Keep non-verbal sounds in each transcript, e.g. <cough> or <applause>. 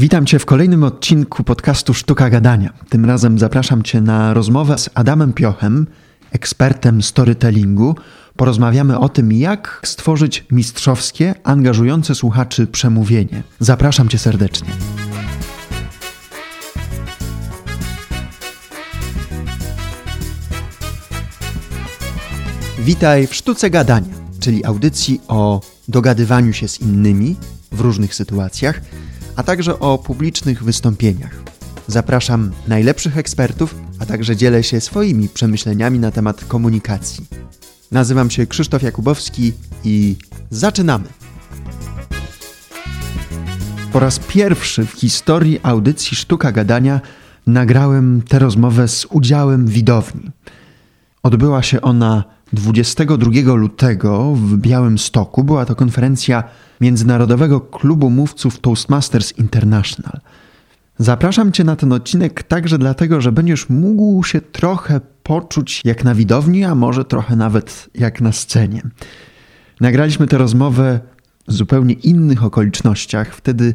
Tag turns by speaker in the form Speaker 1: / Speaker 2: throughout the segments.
Speaker 1: Witam Cię w kolejnym odcinku podcastu Sztuka Gadania. Tym razem zapraszam Cię na rozmowę z Adamem Piochem, ekspertem storytellingu. Porozmawiamy o tym, jak stworzyć mistrzowskie, angażujące słuchaczy przemówienie. Zapraszam Cię serdecznie. Witaj w Sztuce Gadania, czyli audycji o dogadywaniu się z innymi w różnych sytuacjach, a także o publicznych wystąpieniach. Zapraszam najlepszych ekspertów, a także dzielę się swoimi przemyśleniami na temat komunikacji. Nazywam się Krzysztof Jakubowski i zaczynamy! Po raz pierwszy w historii audycji Sztuka Gadania nagrałem tę rozmowę z udziałem widowni. Odbyła się ona 22 lutego w Białym Stoku. Była to konferencja Międzynarodowego Klubu Mówców Toastmasters International. Zapraszam Cię na ten odcinek także dlatego, że będziesz mógł się trochę poczuć jak na widowni, a może trochę nawet jak na scenie. Nagraliśmy tę rozmowę w zupełnie innych okolicznościach. Wtedy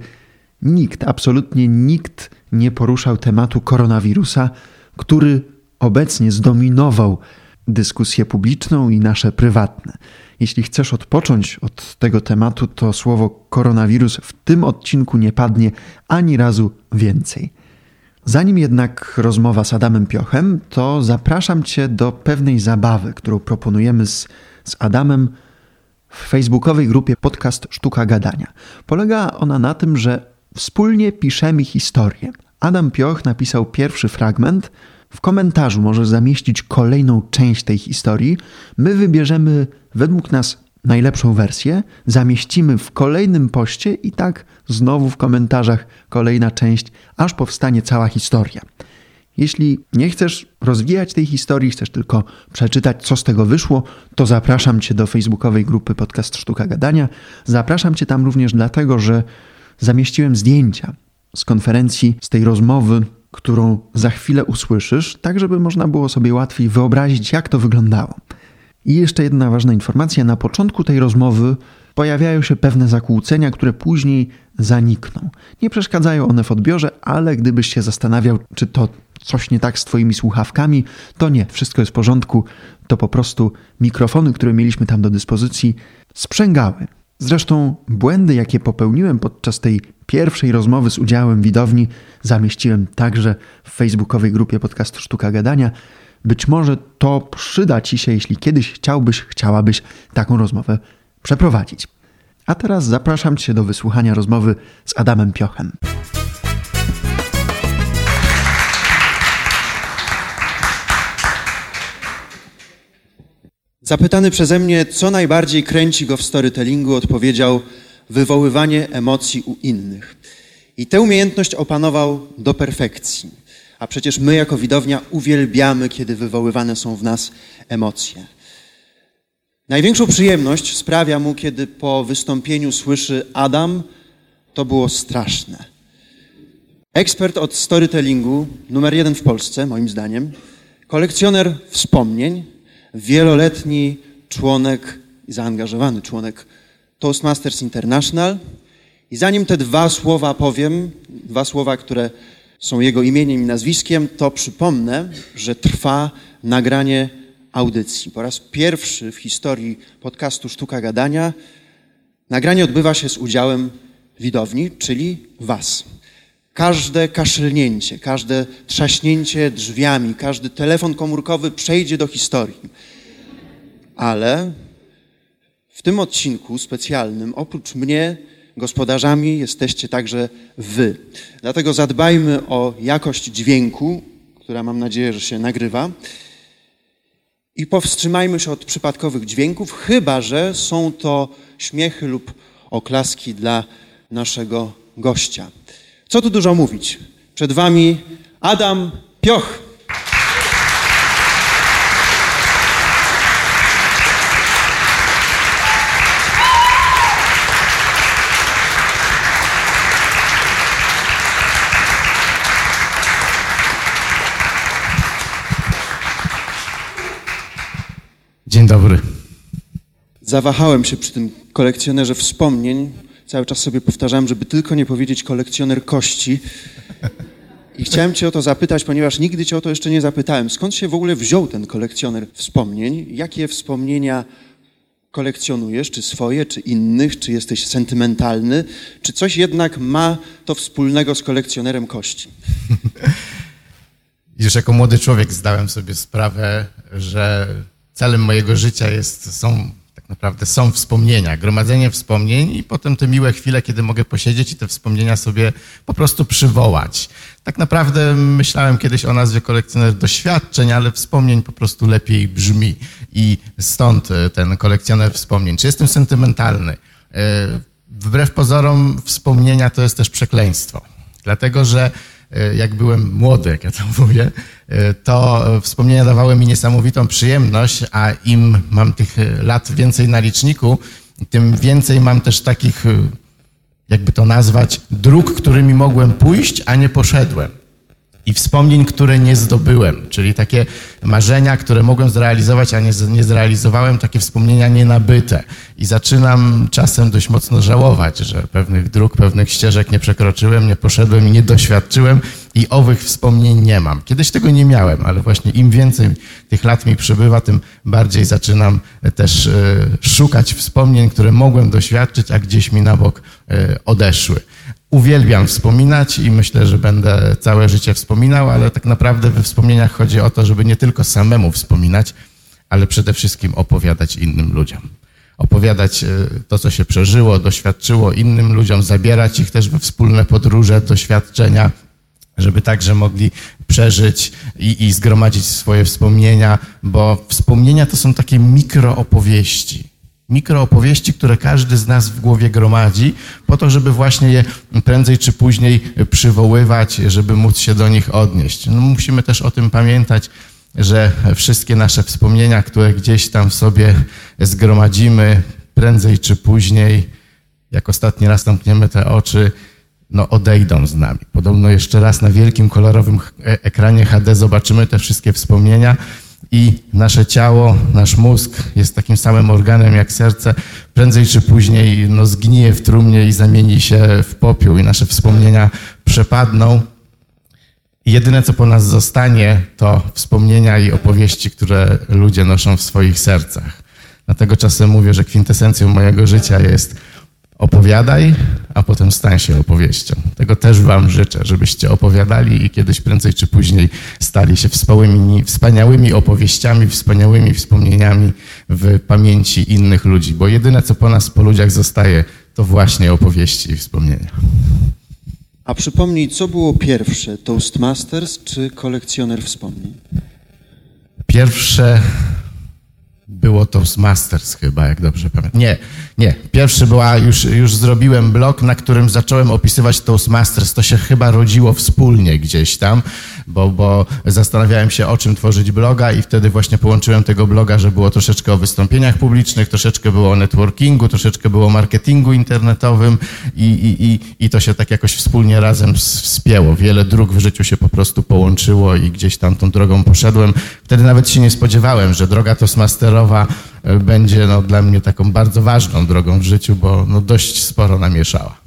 Speaker 1: nikt, absolutnie nikt nie poruszał tematu koronawirusa, który obecnie zdominował dyskusję publiczną i nasze prywatne. Jeśli chcesz odpocząć od tego tematu, to słowo koronawirus w tym odcinku nie padnie ani razu więcej. Zanim jednak rozmowa z Adamem Piochem, to zapraszam Cię do pewnej zabawy, którą proponujemy z, z Adamem w facebookowej grupie podcast Sztuka Gadania. Polega ona na tym, że wspólnie piszemy historię. Adam Pioch napisał pierwszy fragment, w komentarzu możesz zamieścić kolejną część tej historii. My wybierzemy według nas najlepszą wersję, zamieścimy w kolejnym poście i tak znowu w komentarzach kolejna część, aż powstanie cała historia. Jeśli nie chcesz rozwijać tej historii, chcesz tylko przeczytać, co z tego wyszło, to zapraszam Cię do facebookowej grupy Podcast Sztuka Gadania. Zapraszam Cię tam również dlatego, że zamieściłem zdjęcia z konferencji, z tej rozmowy którą za chwilę usłyszysz, tak żeby można było sobie łatwiej wyobrazić, jak to wyglądało. I jeszcze jedna ważna informacja: na początku tej rozmowy pojawiają się pewne zakłócenia, które później zanikną. Nie przeszkadzają one w odbiorze, ale gdybyś się zastanawiał, czy to coś nie tak z Twoimi słuchawkami, to nie, wszystko jest w porządku. To po prostu mikrofony, które mieliśmy tam do dyspozycji, sprzęgały. Zresztą błędy, jakie popełniłem podczas tej pierwszej rozmowy z udziałem widowni, zamieściłem także w facebookowej grupie podcastu Sztuka Gadania. Być może to przyda Ci się, jeśli kiedyś chciałbyś, chciałabyś taką rozmowę przeprowadzić. A teraz zapraszam Cię do wysłuchania rozmowy z Adamem Piochem. Zapytany przeze mnie, co najbardziej kręci go w storytellingu, odpowiedział wywoływanie emocji u innych. I tę umiejętność opanował do perfekcji. A przecież my, jako widownia, uwielbiamy, kiedy wywoływane są w nas emocje. Największą przyjemność sprawia mu, kiedy po wystąpieniu słyszy Adam, to było straszne. Ekspert od storytellingu, numer jeden w Polsce, moim zdaniem, kolekcjoner wspomnień, wieloletni członek zaangażowany członek Toastmasters International. I zanim te dwa słowa powiem, dwa słowa, które są jego imieniem i nazwiskiem, to przypomnę, że trwa nagranie audycji. Po raz pierwszy w historii podcastu Sztuka Gadania nagranie odbywa się z udziałem widowni, czyli Was. Każde kaszlnięcie, każde trzaśnięcie drzwiami, każdy telefon komórkowy przejdzie do historii. Ale w tym odcinku specjalnym, oprócz mnie, gospodarzami jesteście także wy. Dlatego zadbajmy o jakość dźwięku, która mam nadzieję, że się nagrywa. I powstrzymajmy się od przypadkowych dźwięków, chyba że są to śmiechy lub oklaski dla naszego gościa. Co tu dużo mówić? Przed Wami Adam Pioch.
Speaker 2: Dzień dobry.
Speaker 1: Zawahałem się przy tym kolekcjonerze wspomnień, cały czas sobie powtarzałem, żeby tylko nie powiedzieć kolekcjoner kości. I chciałem Cię o to zapytać, ponieważ nigdy Cię o to jeszcze nie zapytałem. Skąd się w ogóle wziął ten kolekcjoner wspomnień? Jakie wspomnienia kolekcjonujesz? Czy swoje, czy innych? Czy jesteś sentymentalny? Czy coś jednak ma to wspólnego z kolekcjonerem kości? <laughs>
Speaker 2: Już jako młody człowiek zdałem sobie sprawę, że celem mojego życia jest, są tak naprawdę są wspomnienia, gromadzenie wspomnień i potem te miłe chwile, kiedy mogę posiedzieć i te wspomnienia sobie po prostu przywołać. Tak naprawdę myślałem kiedyś o nazwie kolekcjoner doświadczeń, ale wspomnień po prostu lepiej brzmi i stąd e, ten kolekcjoner wspomnień. Czy jestem sentymentalny? E, wbrew pozorom wspomnienia to jest też przekleństwo, dlatego że jak byłem młody, jak ja to mówię, e, to wspomnienia dawały mi niesamowitą przyjemność, a im mam tych lat więcej na liczniku, tym więcej mam też takich, e, jakby to nazwać, dróg, którymi mogłem pójść, a nie poszedłem i wspomnień, które nie zdobyłem, czyli takie marzenia, które mogłem zrealizować, a nie, nie zrealizowałem, takie wspomnienia nienabyte. I zaczynam czasem dość mocno żałować, że pewnych dróg, pewnych ścieżek nie przekroczyłem, nie poszedłem i nie doświadczyłem i owych wspomnień nie mam. Kiedyś tego nie miałem, ale właśnie im więcej tych lat mi przybywa, tym bardziej zaczynam też e, szukać wspomnień, które mogłem doświadczyć, a gdzieś mi na bok e, odeszły uwielbiam wspominać i myślę, że będę całe życie wspominał, ale tak naprawdę we wspomnieniach chodzi o to, żeby nie tylko samemu wspominać, ale przede wszystkim opowiadać innym ludziom. Opowiadać e, to, co się przeżyło, doświadczyło innym ludziom, zabierać ich też we wspólne podróże, doświadczenia, żeby także mogli przeżyć i, i zgromadzić swoje wspomnienia, bo wspomnienia to są takie mikroopowieści mikroopowieści, które każdy z nas w głowie gromadzi, po to, żeby właśnie je prędzej czy później przywoływać, żeby móc się do nich odnieść. No, musimy też o tym pamiętać, że wszystkie nasze wspomnienia, które gdzieś tam w sobie zgromadzimy, prędzej czy później, jak ostatni raz zamkniemy te oczy, no odejdą z nami. Podobno jeszcze raz na wielkim kolorowym e, ekranie HD zobaczymy te wszystkie wspomnienia, i nasze ciało, nasz mózg jest takim samym organem jak serce, prędzej czy później no, zgnije w trumnie i zamieni się w popiół i nasze wspomnienia przepadną. Jedyne, co po nas zostanie, to wspomnienia i opowieści, które ludzie noszą w swoich sercach. Dlatego czasem mówię, że kwintesencją mojego życia jest Opowiadaj, a potem stań się opowieścią. Tego też Wam życzę, żebyście opowiadali i kiedyś prędzej czy później stali się wspaniałymi, wspaniałymi opowieściami, wspaniałymi wspomnieniami w pamięci innych ludzi, bo jedyne, co po nas, po ludziach zostaje, to właśnie opowieści i wspomnienia.
Speaker 1: A przypomnij, co było pierwsze, Toastmasters czy kolekcjoner wspomnień?
Speaker 2: Pierwsze było Toastmasters chyba, jak dobrze pamiętam. Nie, nie. Pierwszy była, już, już zrobiłem blog, na którym zacząłem opisywać Toastmasters. To się chyba rodziło wspólnie gdzieś tam, bo, bo zastanawiałem się, o czym tworzyć bloga i wtedy właśnie połączyłem tego bloga, że było troszeczkę o wystąpieniach publicznych, troszeczkę było o networkingu, troszeczkę było o marketingu internetowym i, i, i, i to się tak jakoś wspólnie razem wspięło. Wiele dróg w życiu się po prostu połączyło i gdzieś tam tą drogą poszedłem. Wtedy nawet się nie spodziewałem, że droga Toastmasterowa e, będzie no, dla mnie taką bardzo ważną drogą w życiu, bo no, dość sporo namieszała.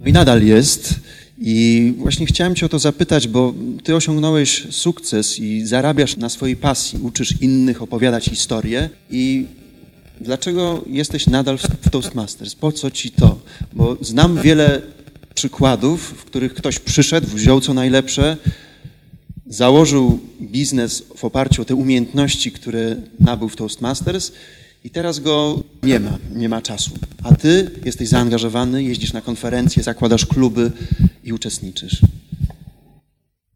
Speaker 1: No i nadal jest. I właśnie chciałem Cię o to zapytać, bo Ty osiągnąłeś sukces i zarabiasz na swojej pasji, uczysz innych opowiadać historię. I dlaczego jesteś nadal w Toastmasters? Po co Ci to? Bo znam wiele przykładów, w których ktoś przyszedł, wziął co najlepsze, założył biznes w oparciu o te umiejętności, które nabył w Toastmasters i teraz go nie ma, nie ma czasu. A ty jesteś zaangażowany, jeździsz na konferencje, zakładasz kluby i uczestniczysz.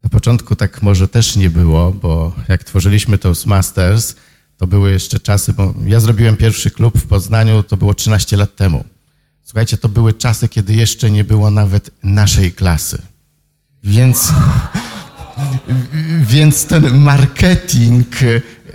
Speaker 2: Na początku tak może też nie było, bo jak tworzyliśmy Toastmasters, to były jeszcze czasy, bo ja zrobiłem pierwszy klub w Poznaniu, to było 13 lat temu. Słuchajcie, to były czasy, kiedy jeszcze nie było nawet naszej klasy. Więc, więc ten marketing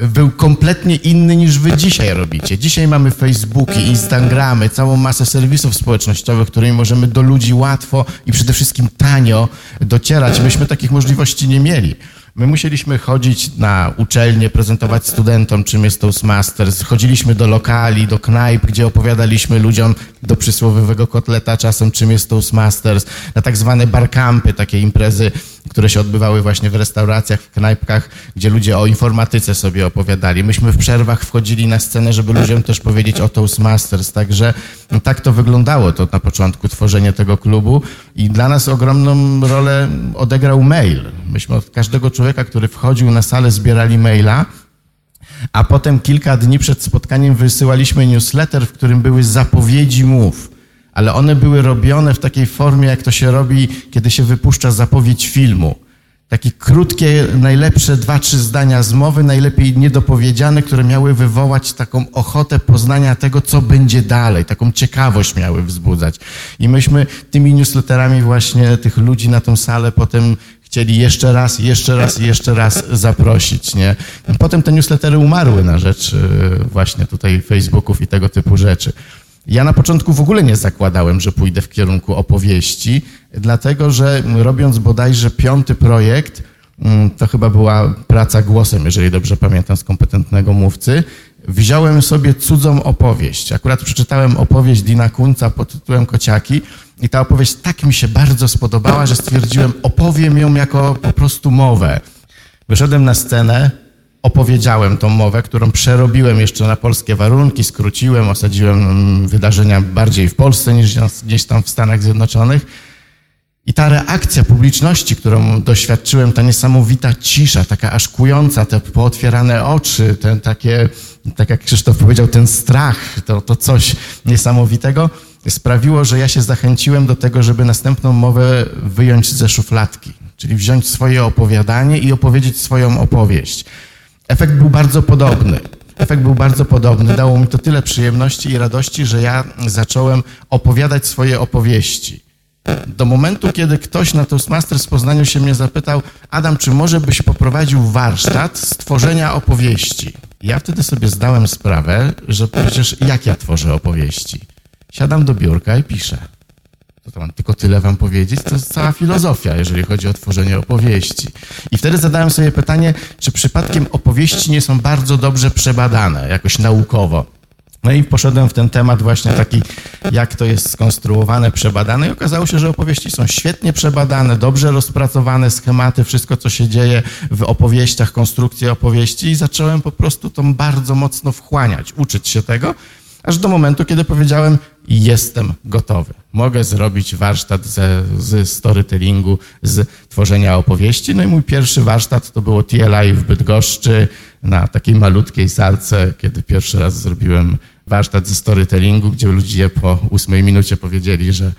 Speaker 2: był kompletnie inny niż wy dzisiaj robicie. Dzisiaj mamy Facebooki, Instagramy, całą masę serwisów społecznościowych, którymi możemy do ludzi łatwo i przede wszystkim tanio docierać. Myśmy takich możliwości nie mieli. My musieliśmy chodzić na uczelnie, prezentować studentom, czym jest Toastmasters. Chodziliśmy do lokali, do knajp, gdzie opowiadaliśmy ludziom do przysłowiowego kotleta czasem, czym jest Toastmasters. Na tak zwane barkampy, takie imprezy, które się odbywały właśnie w restauracjach, w knajpkach, gdzie ludzie o informatyce sobie opowiadali. Myśmy w przerwach wchodzili na scenę, żeby ludziom też powiedzieć o Toastmasters. Także no, tak to wyglądało to na początku, tworzenie tego klubu. I dla nas ogromną rolę odegrał mail. Myśmy od każdego człowieka, który wchodził na salę, zbierali maila, a potem kilka dni przed spotkaniem wysyłaliśmy newsletter, w którym były zapowiedzi mów. Ale one były robione w takiej formie, jak to się robi, kiedy się wypuszcza zapowiedź filmu. Takie krótkie, najlepsze dwa, trzy zdania z mowy, najlepiej niedopowiedziane, które miały wywołać taką ochotę poznania tego, co będzie dalej, taką ciekawość miały wzbudzać. I myśmy tymi newsletterami właśnie tych ludzi na tą salę potem chcieli jeszcze raz, jeszcze raz, jeszcze raz zaprosić, nie? Potem te newslettery umarły na rzecz y, właśnie tutaj Facebooków i tego typu rzeczy. Ja na początku w ogóle nie zakładałem, że pójdę w kierunku opowieści, dlatego że robiąc bodajże piąty projekt, mm, to chyba była praca głosem, jeżeli dobrze pamiętam, z kompetentnego mówcy, wziąłem sobie cudzą opowieść. Akurat przeczytałem opowieść Dina Kunca pod tytułem Kociaki i ta opowieść tak mi się bardzo spodobała, że stwierdziłem, opowiem ją jako po prostu mowę. Wyszedłem na scenę, opowiedziałem tą mowę, którą przerobiłem jeszcze na polskie warunki, skróciłem, osadziłem wydarzenia bardziej w Polsce niż gdzieś tam w Stanach Zjednoczonych. I ta reakcja publiczności, którą doświadczyłem, ta niesamowita cisza, taka aż kująca, te pootwierane oczy, ten takie, tak jak Krzysztof powiedział, ten strach, to, to coś niesamowitego, sprawiło, że ja się zachęciłem do tego, żeby następną mowę wyjąć ze szufladki, czyli wziąć swoje opowiadanie i opowiedzieć swoją opowieść. Efekt był bardzo podobny. Efekt był bardzo podobny. Dało mi to tyle przyjemności i radości, że ja zacząłem opowiadać swoje opowieści. Do momentu, kiedy ktoś na Toastmasters w Poznaniu się mnie zapytał, Adam, czy może byś poprowadził warsztat stworzenia opowieści? Ja wtedy sobie zdałem sprawę, że przecież jak ja tworzę opowieści? Siadam do biurka i piszę. To, mam tylko tyle wam powiedzieć. To jest cała filozofia, jeżeli chodzi o tworzenie opowieści. I wtedy zadałem sobie pytanie, czy przypadkiem opowieści nie są bardzo dobrze przebadane, jakoś naukowo. No i poszedłem w ten temat właśnie taki, jak to jest skonstruowane, przebadane i okazało się, że opowieści są świetnie przebadane, dobrze rozpracowane schematy, wszystko co się dzieje w opowieściach, konstrukcje opowieści i zacząłem po prostu to bardzo mocno wchłaniać, uczyć się tego, aż do momentu, kiedy powiedziałem, jestem gotowy. Mogę zrobić warsztat ze, z storytellingu, z tworzenia opowieści. No i mój pierwszy warsztat to było TLI w Bydgoszczy na takiej malutkiej salce, kiedy pierwszy raz zrobiłem warsztat ze storytellingu, gdzie ludzie po ósmej minucie powiedzieli, że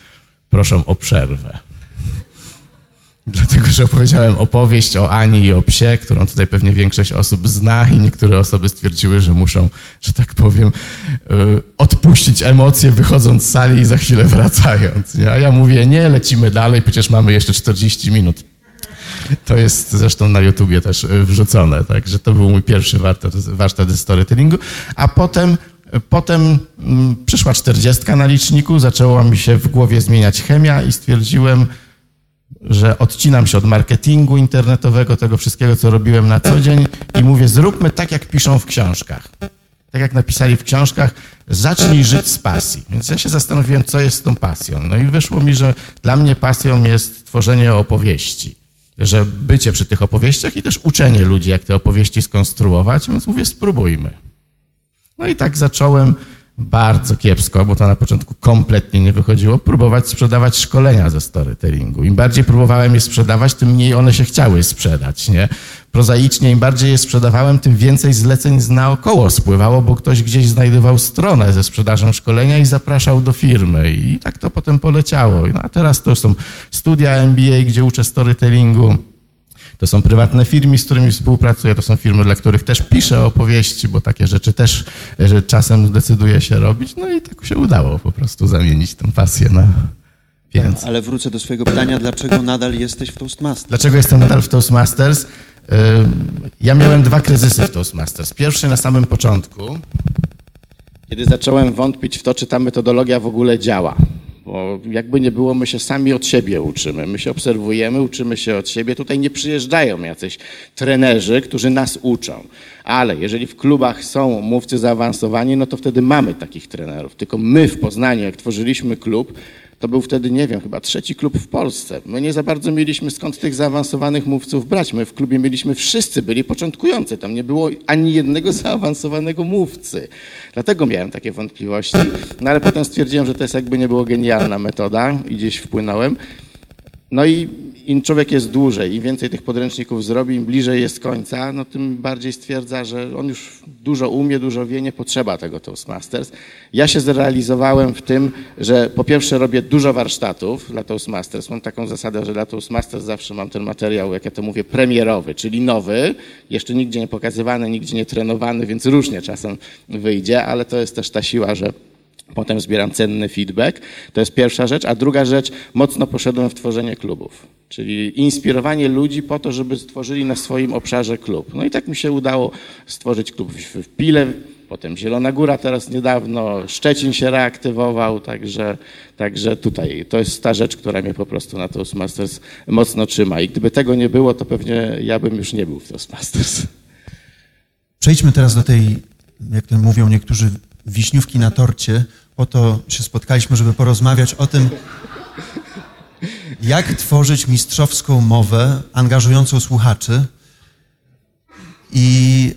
Speaker 2: proszą o przerwę. Dlatego, że opowiedziałem opowieść o Ani i o psie, którą tutaj pewnie większość osób zna i niektóre osoby stwierdziły, że muszą, że tak powiem, y, odpuścić emocje wychodząc z sali i za chwilę wracając. A ja mówię, nie, lecimy dalej, przecież mamy jeszcze 40 minut. To jest zresztą na YouTubie też y, wrzucone, także to był mój pierwszy warsztat, warsztat storytellingu. A potem Potem mm, przyszła czterdziestka na liczniku, zaczęła mi się w głowie zmieniać chemia i stwierdziłem, że odcinam się od marketingu internetowego, tego wszystkiego, co robiłem na co dzień i mówię, zróbmy tak, jak piszą w książkach. Tak jak napisali w książkach, zacznij żyć z pasji. Więc ja się zastanowiłem, co jest tą pasją. No i wyszło mi, że dla mnie pasją jest tworzenie opowieści. Że bycie przy tych opowieściach i też uczenie ludzi, jak te opowieści skonstruować, więc mówię, spróbujmy. No i tak zacząłem bardzo kiepsko, bo to na początku kompletnie nie wychodziło, próbować sprzedawać szkolenia ze storytellingu. Im bardziej próbowałem je sprzedawać, tym mniej one się chciały sprzedać, nie? Prozaicznie, im bardziej je sprzedawałem, tym więcej zleceń z naokoło spływało, bo ktoś gdzieś znajdował stronę ze sprzedażą szkolenia i zapraszał do firmy. I tak to potem poleciało. No a teraz to są studia MBA, gdzie uczę storytellingu. To są prywatne firmy, z którymi współpracuję, to są firmy, dla których też piszę opowieści, bo takie rzeczy też że czasem decyduję się robić. No i tak się udało po prostu zamienić tę pasję na więcej.
Speaker 1: Ale wrócę do swojego pytania, dlaczego nadal jesteś w Toastmasters?
Speaker 2: Dlaczego jestem nadal w Toastmasters? Ja miałem dwa kryzysy w Toastmasters. Pierwszy na samym początku, kiedy zacząłem wątpić w to, czy ta metodologia w ogóle działa bo jakby nie było, my się sami od siebie uczymy. My się obserwujemy, uczymy się od siebie. Tutaj nie przyjeżdżają jacyś trenerzy, którzy nas uczą. Ale jeżeli w klubach są mówcy zaawansowani, no to wtedy mamy takich trenerów. Tylko my w Poznaniu, jak tworzyliśmy klub, to był wtedy, nie wiem, chyba trzeci klub w Polsce. My nie za bardzo mieliśmy skąd tych zaawansowanych mówców brać. My w klubie mieliśmy wszyscy, byli początkujący. Tam nie było ani jednego <laughs> zaawansowanego mówcy. Dlatego miałem takie wątpliwości. No ale potem stwierdziłem, że to jest jakby nie było genialna metoda i gdzieś wpłynąłem. No i im człowiek jest dłużej, im więcej tych podręczników zrobi, im bliżej jest końca, no tym bardziej stwierdza, że on już dużo umie, dużo wie, nie potrzeba tego Toastmasters. Ja się zrealizowałem w tym, że po pierwsze robię dużo warsztatów dla Toastmasters. Mam taką zasadę, że dla Toastmasters zawsze mam ten materiał, jak ja to mówię, premierowy, czyli nowy, jeszcze nigdzie nie pokazywany, nigdzie nie trenowany, więc różnie czasem wyjdzie, ale to jest też ta siła, że Potem zbieram cenny feedback. To jest pierwsza rzecz. A druga rzecz, mocno poszedłem w tworzenie klubów. Czyli inspirowanie ludzi po to, żeby stworzyli na swoim obszarze klub. No i tak mi się udało stworzyć klub w Pile, potem Zielona Góra teraz niedawno, Szczecin się reaktywował, także, także tutaj to jest ta rzecz, która mnie po prostu na Toastmasters mocno trzyma. I gdyby tego nie było, to pewnie ja bym już nie był w Toastmasters.
Speaker 1: Przejdźmy teraz do tej, jak to mówią niektórzy, wiśniówki na torcie. Po to się spotkaliśmy, żeby porozmawiać o tym, jak tworzyć mistrzowską mowę angażującą słuchaczy. I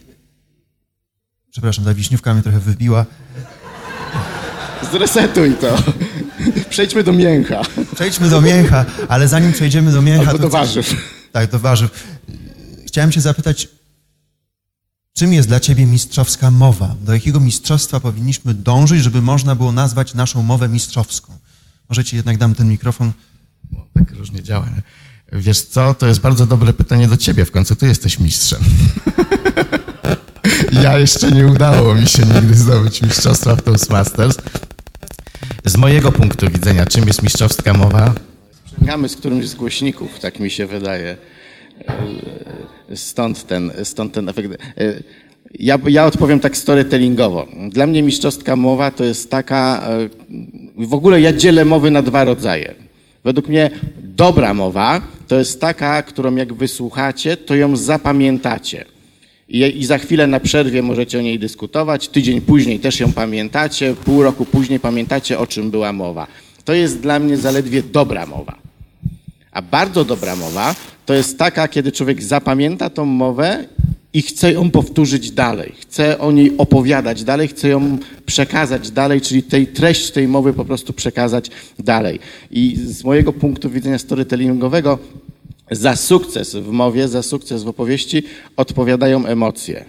Speaker 1: przepraszam, ta wiśniówka mnie trochę wybiła.
Speaker 2: Zresetuj to. Przejdźmy do mięcha.
Speaker 1: Przejdźmy do mięcha, ale zanim przejdziemy do mięcha...
Speaker 2: Albo do warzyw.
Speaker 1: Tak, do warzyw. Chciałem cię zapytać, Czym jest dla Ciebie mistrzowska mowa? Do jakiego mistrzostwa powinniśmy dążyć, żeby można było nazwać naszą mowę mistrzowską? Może Ci jednak dam ten mikrofon.
Speaker 3: No, tak różnie działa. Wiesz co, to jest bardzo dobre pytanie do Ciebie. W końcu Ty jesteś mistrzem. <laughs> ja jeszcze nie udało mi się nigdy zdobyć mistrzostwa w Toastmasters. Z mojego punktu widzenia, czym jest mistrzowska mowa?
Speaker 2: Sprzęgamy z którymś z głośników, tak mi się wydaje. Stąd ten, stąd ten efekt. Ja, ja odpowiem tak storytellingowo. Dla mnie mistrzowska mowa to jest taka, w ogóle ja dzielę mowy na dwa rodzaje. Według mnie dobra mowa to jest taka, którą jak wysłuchacie, to ją zapamiętacie. I, I, za chwilę na przerwie możecie o niej dyskutować, tydzień później też ją pamiętacie, pół roku później pamiętacie, o czym była mowa. To jest dla mnie zaledwie dobra mowa. A bardzo dobra mowa to jest taka, kiedy człowiek zapamięta tą mowę i chce ją powtórzyć dalej, chce o niej opowiadać dalej, chce ją przekazać dalej, czyli tej treść tej mowy po prostu przekazać dalej. I z mojego punktu widzenia storytellingowego za sukces w mowie, za sukces w opowieści odpowiadają emocje.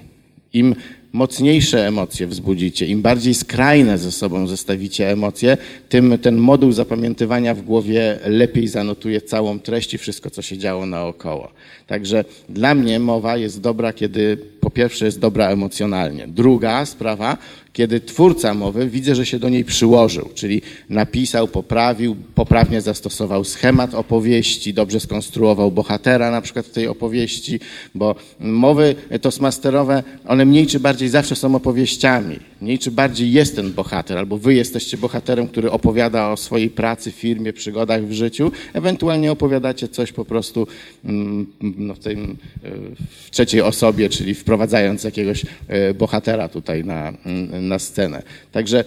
Speaker 2: Im mocniejsze emocje wzbudzicie, im bardziej skrajne ze sobą zestawicie emocje, tym ten moduł zapamiętywania w głowie lepiej zanotuje całą treść i wszystko, co się działo naokoło. Także dla mnie mowa jest dobra, kiedy po pierwsze jest dobra emocjonalnie. Druga sprawa, kiedy twórca mowy widzę, że się do niej przyłożył, czyli napisał, poprawił, poprawnie zastosował schemat opowieści, dobrze skonstruował bohatera na przykład w tej opowieści, bo mowy toastmasterowe, one mniej czy bardziej zawsze są opowieściami. Mniej czy bardziej jest ten bohater, albo wy jesteście bohaterem, który opowiada o swojej pracy, firmie, przygodach w życiu. Ewentualnie opowiadacie coś po prostu mm, no, w, tej, w trzeciej osobie, czyli wprowadzając jakiegoś e, bohatera tutaj na, na scenę. Także e,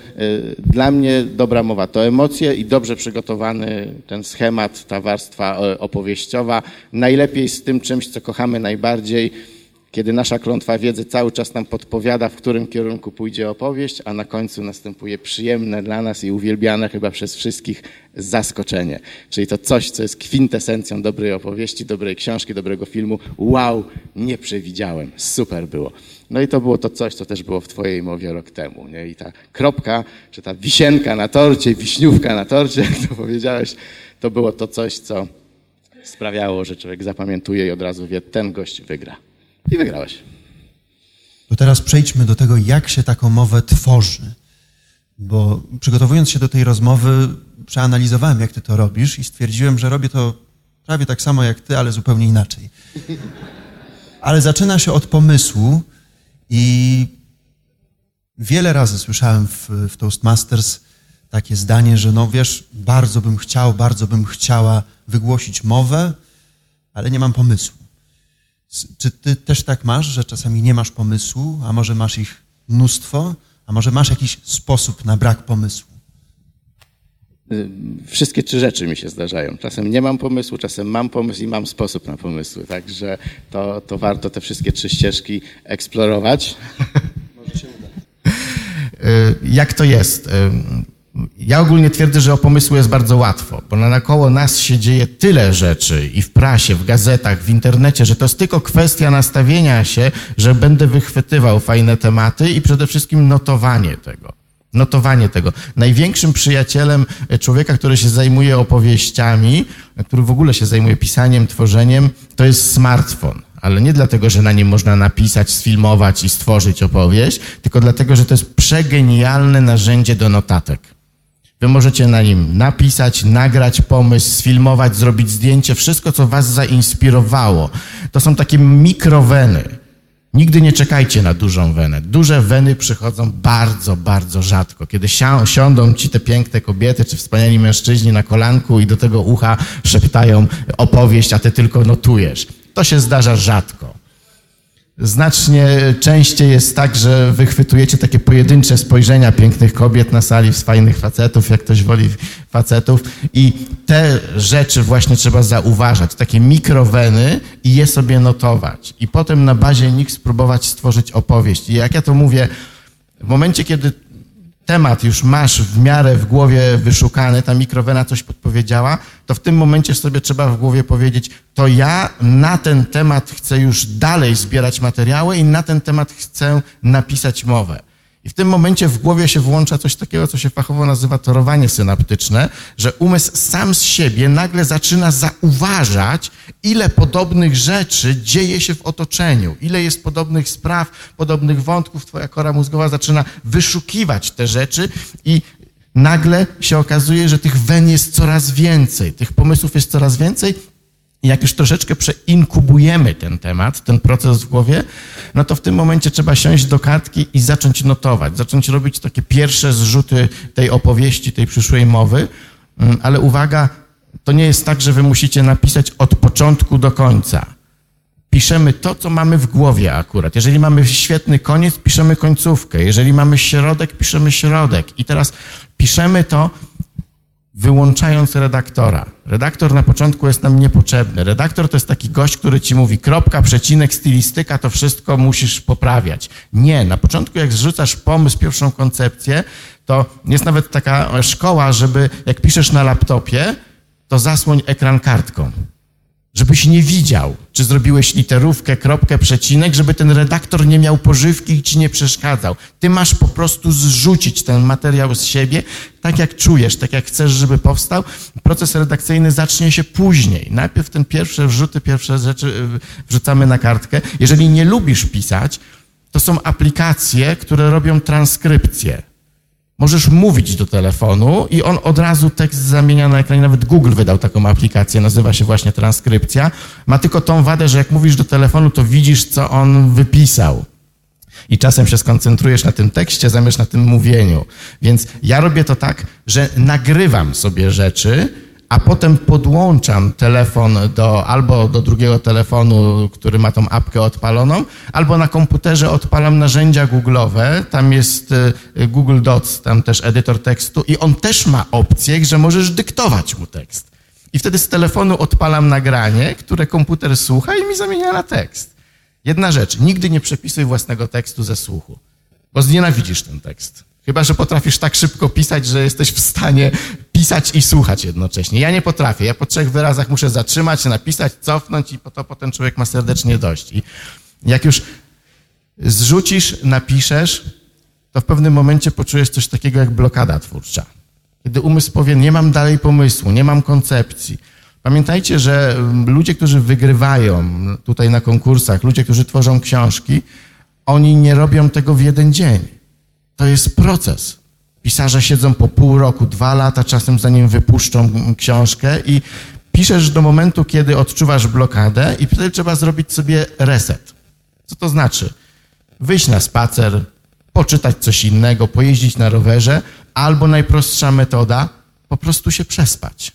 Speaker 2: dla mnie dobra mowa to emocje i dobrze przygotowany ten schemat, ta warstwa e, opowieściowa. Najlepiej z tym czymś, co kochamy najbardziej, kiedy nasza klątwa wiedzy cały czas nam podpowiada, w którym kierunku pójdzie opowieść, a na końcu następuje przyjemne dla nas i uwielbiane chyba przez wszystkich zaskoczenie. Czyli to coś, co jest kwintesencją dobrej opowieści, dobrej książki, dobrego filmu. Wow, nie przewidziałem, super było. No i to było to coś, co też było w Twojej mowie rok temu. Nie? I ta kropka, czy ta wisienka na torcie, wiśniówka na torcie, <laughs> jak to powiedziałeś, to było to coś, co sprawiało, że człowiek zapamiętuje i od razu wie, ten gość wygra. I wygrałeś.
Speaker 1: To teraz przejdźmy do tego, jak się taką mowę tworzy. Bo przygotowując się do tej rozmowy, przeanalizowałem, jak ty to robisz i stwierdziłem, że robię to prawie tak samo jak ty, ale zupełnie inaczej. <laughs> Ale zaczyna się od pomysłu i wiele razy słyszałem w, w Toastmasters
Speaker 4: takie zdanie, że no wiesz, bardzo bym chciał, bardzo bym chciała wygłosić mowę, ale nie mam pomysłu. Czy ty też tak masz, że czasami nie masz pomysłu, a może masz ich mnóstwo, a może masz jakiś sposób na brak pomysłu?
Speaker 5: Y, wszystkie trzy rzeczy mi się zdarzają. Czasem nie mam pomysłu, czasem mam pomysł i mam sposób na pomysły. Także to, to warto te wszystkie trzy ścieżki eksplorować. <laughs> Może się uda.
Speaker 2: Y, jak to jest? Ja ogólnie twierdzę, że o pomysły jest bardzo łatwo, bo naokoło nas się dzieje tyle rzeczy i w prasie, w gazetach, w internecie, że to jest tylko kwestia nastawienia się, że będę wychwytywał fajne tematy i przede wszystkim notowanie tego. Notowanie tego. Największym przyjacielem człowieka, który się zajmuje opowieściami, który w ogóle się zajmuje pisaniem, tworzeniem, to jest smartfon ale nie dlatego, że na nim można napisać, sfilmować i stworzyć opowieść, tylko dlatego, że to jest przegenialne narzędzie do notatek. Wy możecie na nim napisać, nagrać pomysł, sfilmować, zrobić zdjęcie, wszystko, co was zainspirowało. To są takie mikroweny. Nigdy nie czekajcie na dużą wenę. Duże weny przychodzą bardzo, bardzo rzadko. Kiedy siądą ci te piękne kobiety czy wspaniali mężczyźni na kolanku i do tego ucha szeptają opowieść, a ty tylko notujesz. To się zdarza rzadko. Znacznie częściej jest tak, że wychwytujecie takie pojedyncze spojrzenia pięknych kobiet na sali, z fajnych facetów, jak ktoś woli facetów. I te rzeczy właśnie trzeba zauważać, takie mikroweny i je sobie notować. I potem na bazie nich spróbować stworzyć opowieść. I jak ja to mówię, w momencie, kiedy temat już masz w miarę w głowie wyszukany, ta mikrowena coś podpowiedziała, to w tym momencie sobie trzeba w głowie powiedzieć, to ja na ten temat chcę już dalej zbierać materiały i na ten temat chcę napisać mowę. I w tym momencie w głowie się włącza coś takiego, co się fachowo nazywa torowanie synaptyczne, że umysł sam z siebie nagle zaczyna zauważać, ile podobnych rzeczy dzieje się w otoczeniu, ile jest podobnych spraw, podobnych wątków. Twoja kora mózgowa zaczyna wyszukiwać te rzeczy i nagle się okazuje, że tych wen jest coraz więcej, tych pomysłów jest coraz więcej jak już troszeczkę przeinkubujemy ten temat, ten proces w głowie, no to w tym momencie trzeba siąść do kartki i zacząć notować, zacząć robić takie pierwsze zrzuty tej opowieści, tej przyszłej mowy. Mm, ale uwaga, to nie jest tak, że wy musicie napisać od początku do końca. Piszemy to, co mamy w głowie akurat. Jeżeli mamy świetny koniec, piszemy końcówkę. Jeżeli mamy środek, piszemy środek. I teraz piszemy to wyłączając redaktora. Redaktor na początku jest nam niepotrzebny. Redaktor to jest taki gość, który ci mówi kropka, przecinek, stylistyka, to wszystko musisz poprawiać. Nie, na początku jak zrzucasz pomysł, pierwszą koncepcję, to jest nawet taka szkoła, żeby jak piszesz na laptopie, to zasłoń ekran kartką żebyś nie widział, czy zrobiłeś literówkę, kropkę, przecinek, żeby ten redaktor nie miał pożywki i ci nie przeszkadzał. Ty masz po prostu zrzucić ten materiał z siebie, tak jak czujesz, tak jak chcesz, żeby powstał. Proces redakcyjny zacznie się później. Najpierw ten pierwsze wrzuty, pierwsze rzeczy y, wrzucamy na kartkę. Jeżeli nie lubisz pisać, to są aplikacje, które robią transkrypcję. Możesz mówić do telefonu i on od razu tekst zamienia na ekranie. Nawet Google wydał taką aplikację, nazywa się właśnie transkrypcja. Ma tylko tą wadę, że jak mówisz do telefonu, to widzisz, co on wypisał. I czasem się skoncentrujesz na tym tekście, zamiast na tym mówieniu. Więc ja robię to tak, że nagrywam sobie rzeczy, a potem podłączam telefon do, albo do drugiego telefonu, który ma tą apkę odpaloną, albo na komputerze odpalam narzędzia Google'owe, tam jest y, Google Docs, tam też edytor tekstu i on też ma opcję, że możesz dyktować mu tekst. I wtedy z telefonu odpalam nagranie, które komputer słucha i mi zamienia na tekst. Jedna rzecz, nigdy nie przepisuj własnego tekstu ze słuchu, bo znienawidzisz ten tekst. Chyba, że potrafisz tak szybko pisać, że jesteś w stanie pisać i słuchać jednocześnie. Ja nie potrafię. Ja po trzech wyrazach muszę zatrzymać, napisać, cofnąć i po to potem człowiek ma serdecznie dość. I jak już zrzucisz, napiszesz, to w pewnym momencie poczujesz coś takiego jak blokada twórcza. Kiedy umysł powie, nie mam dalej pomysłu, nie mam koncepcji. Pamiętajcie, że ludzie, którzy wygrywają tutaj na konkursach, ludzie, którzy tworzą książki, oni nie robią tego w jeden dzień. To jest proces. Pisarze siedzą po pół roku, dwa lata, czasem zanim wypuszczą książkę i piszesz do momentu, kiedy odczuwasz blokadę i wtedy trzeba zrobić sobie reset. Co to znaczy? Wyjść na spacer, poczytać coś innego, pojeździć na rowerze albo najprostsza metoda, po prostu się przespać.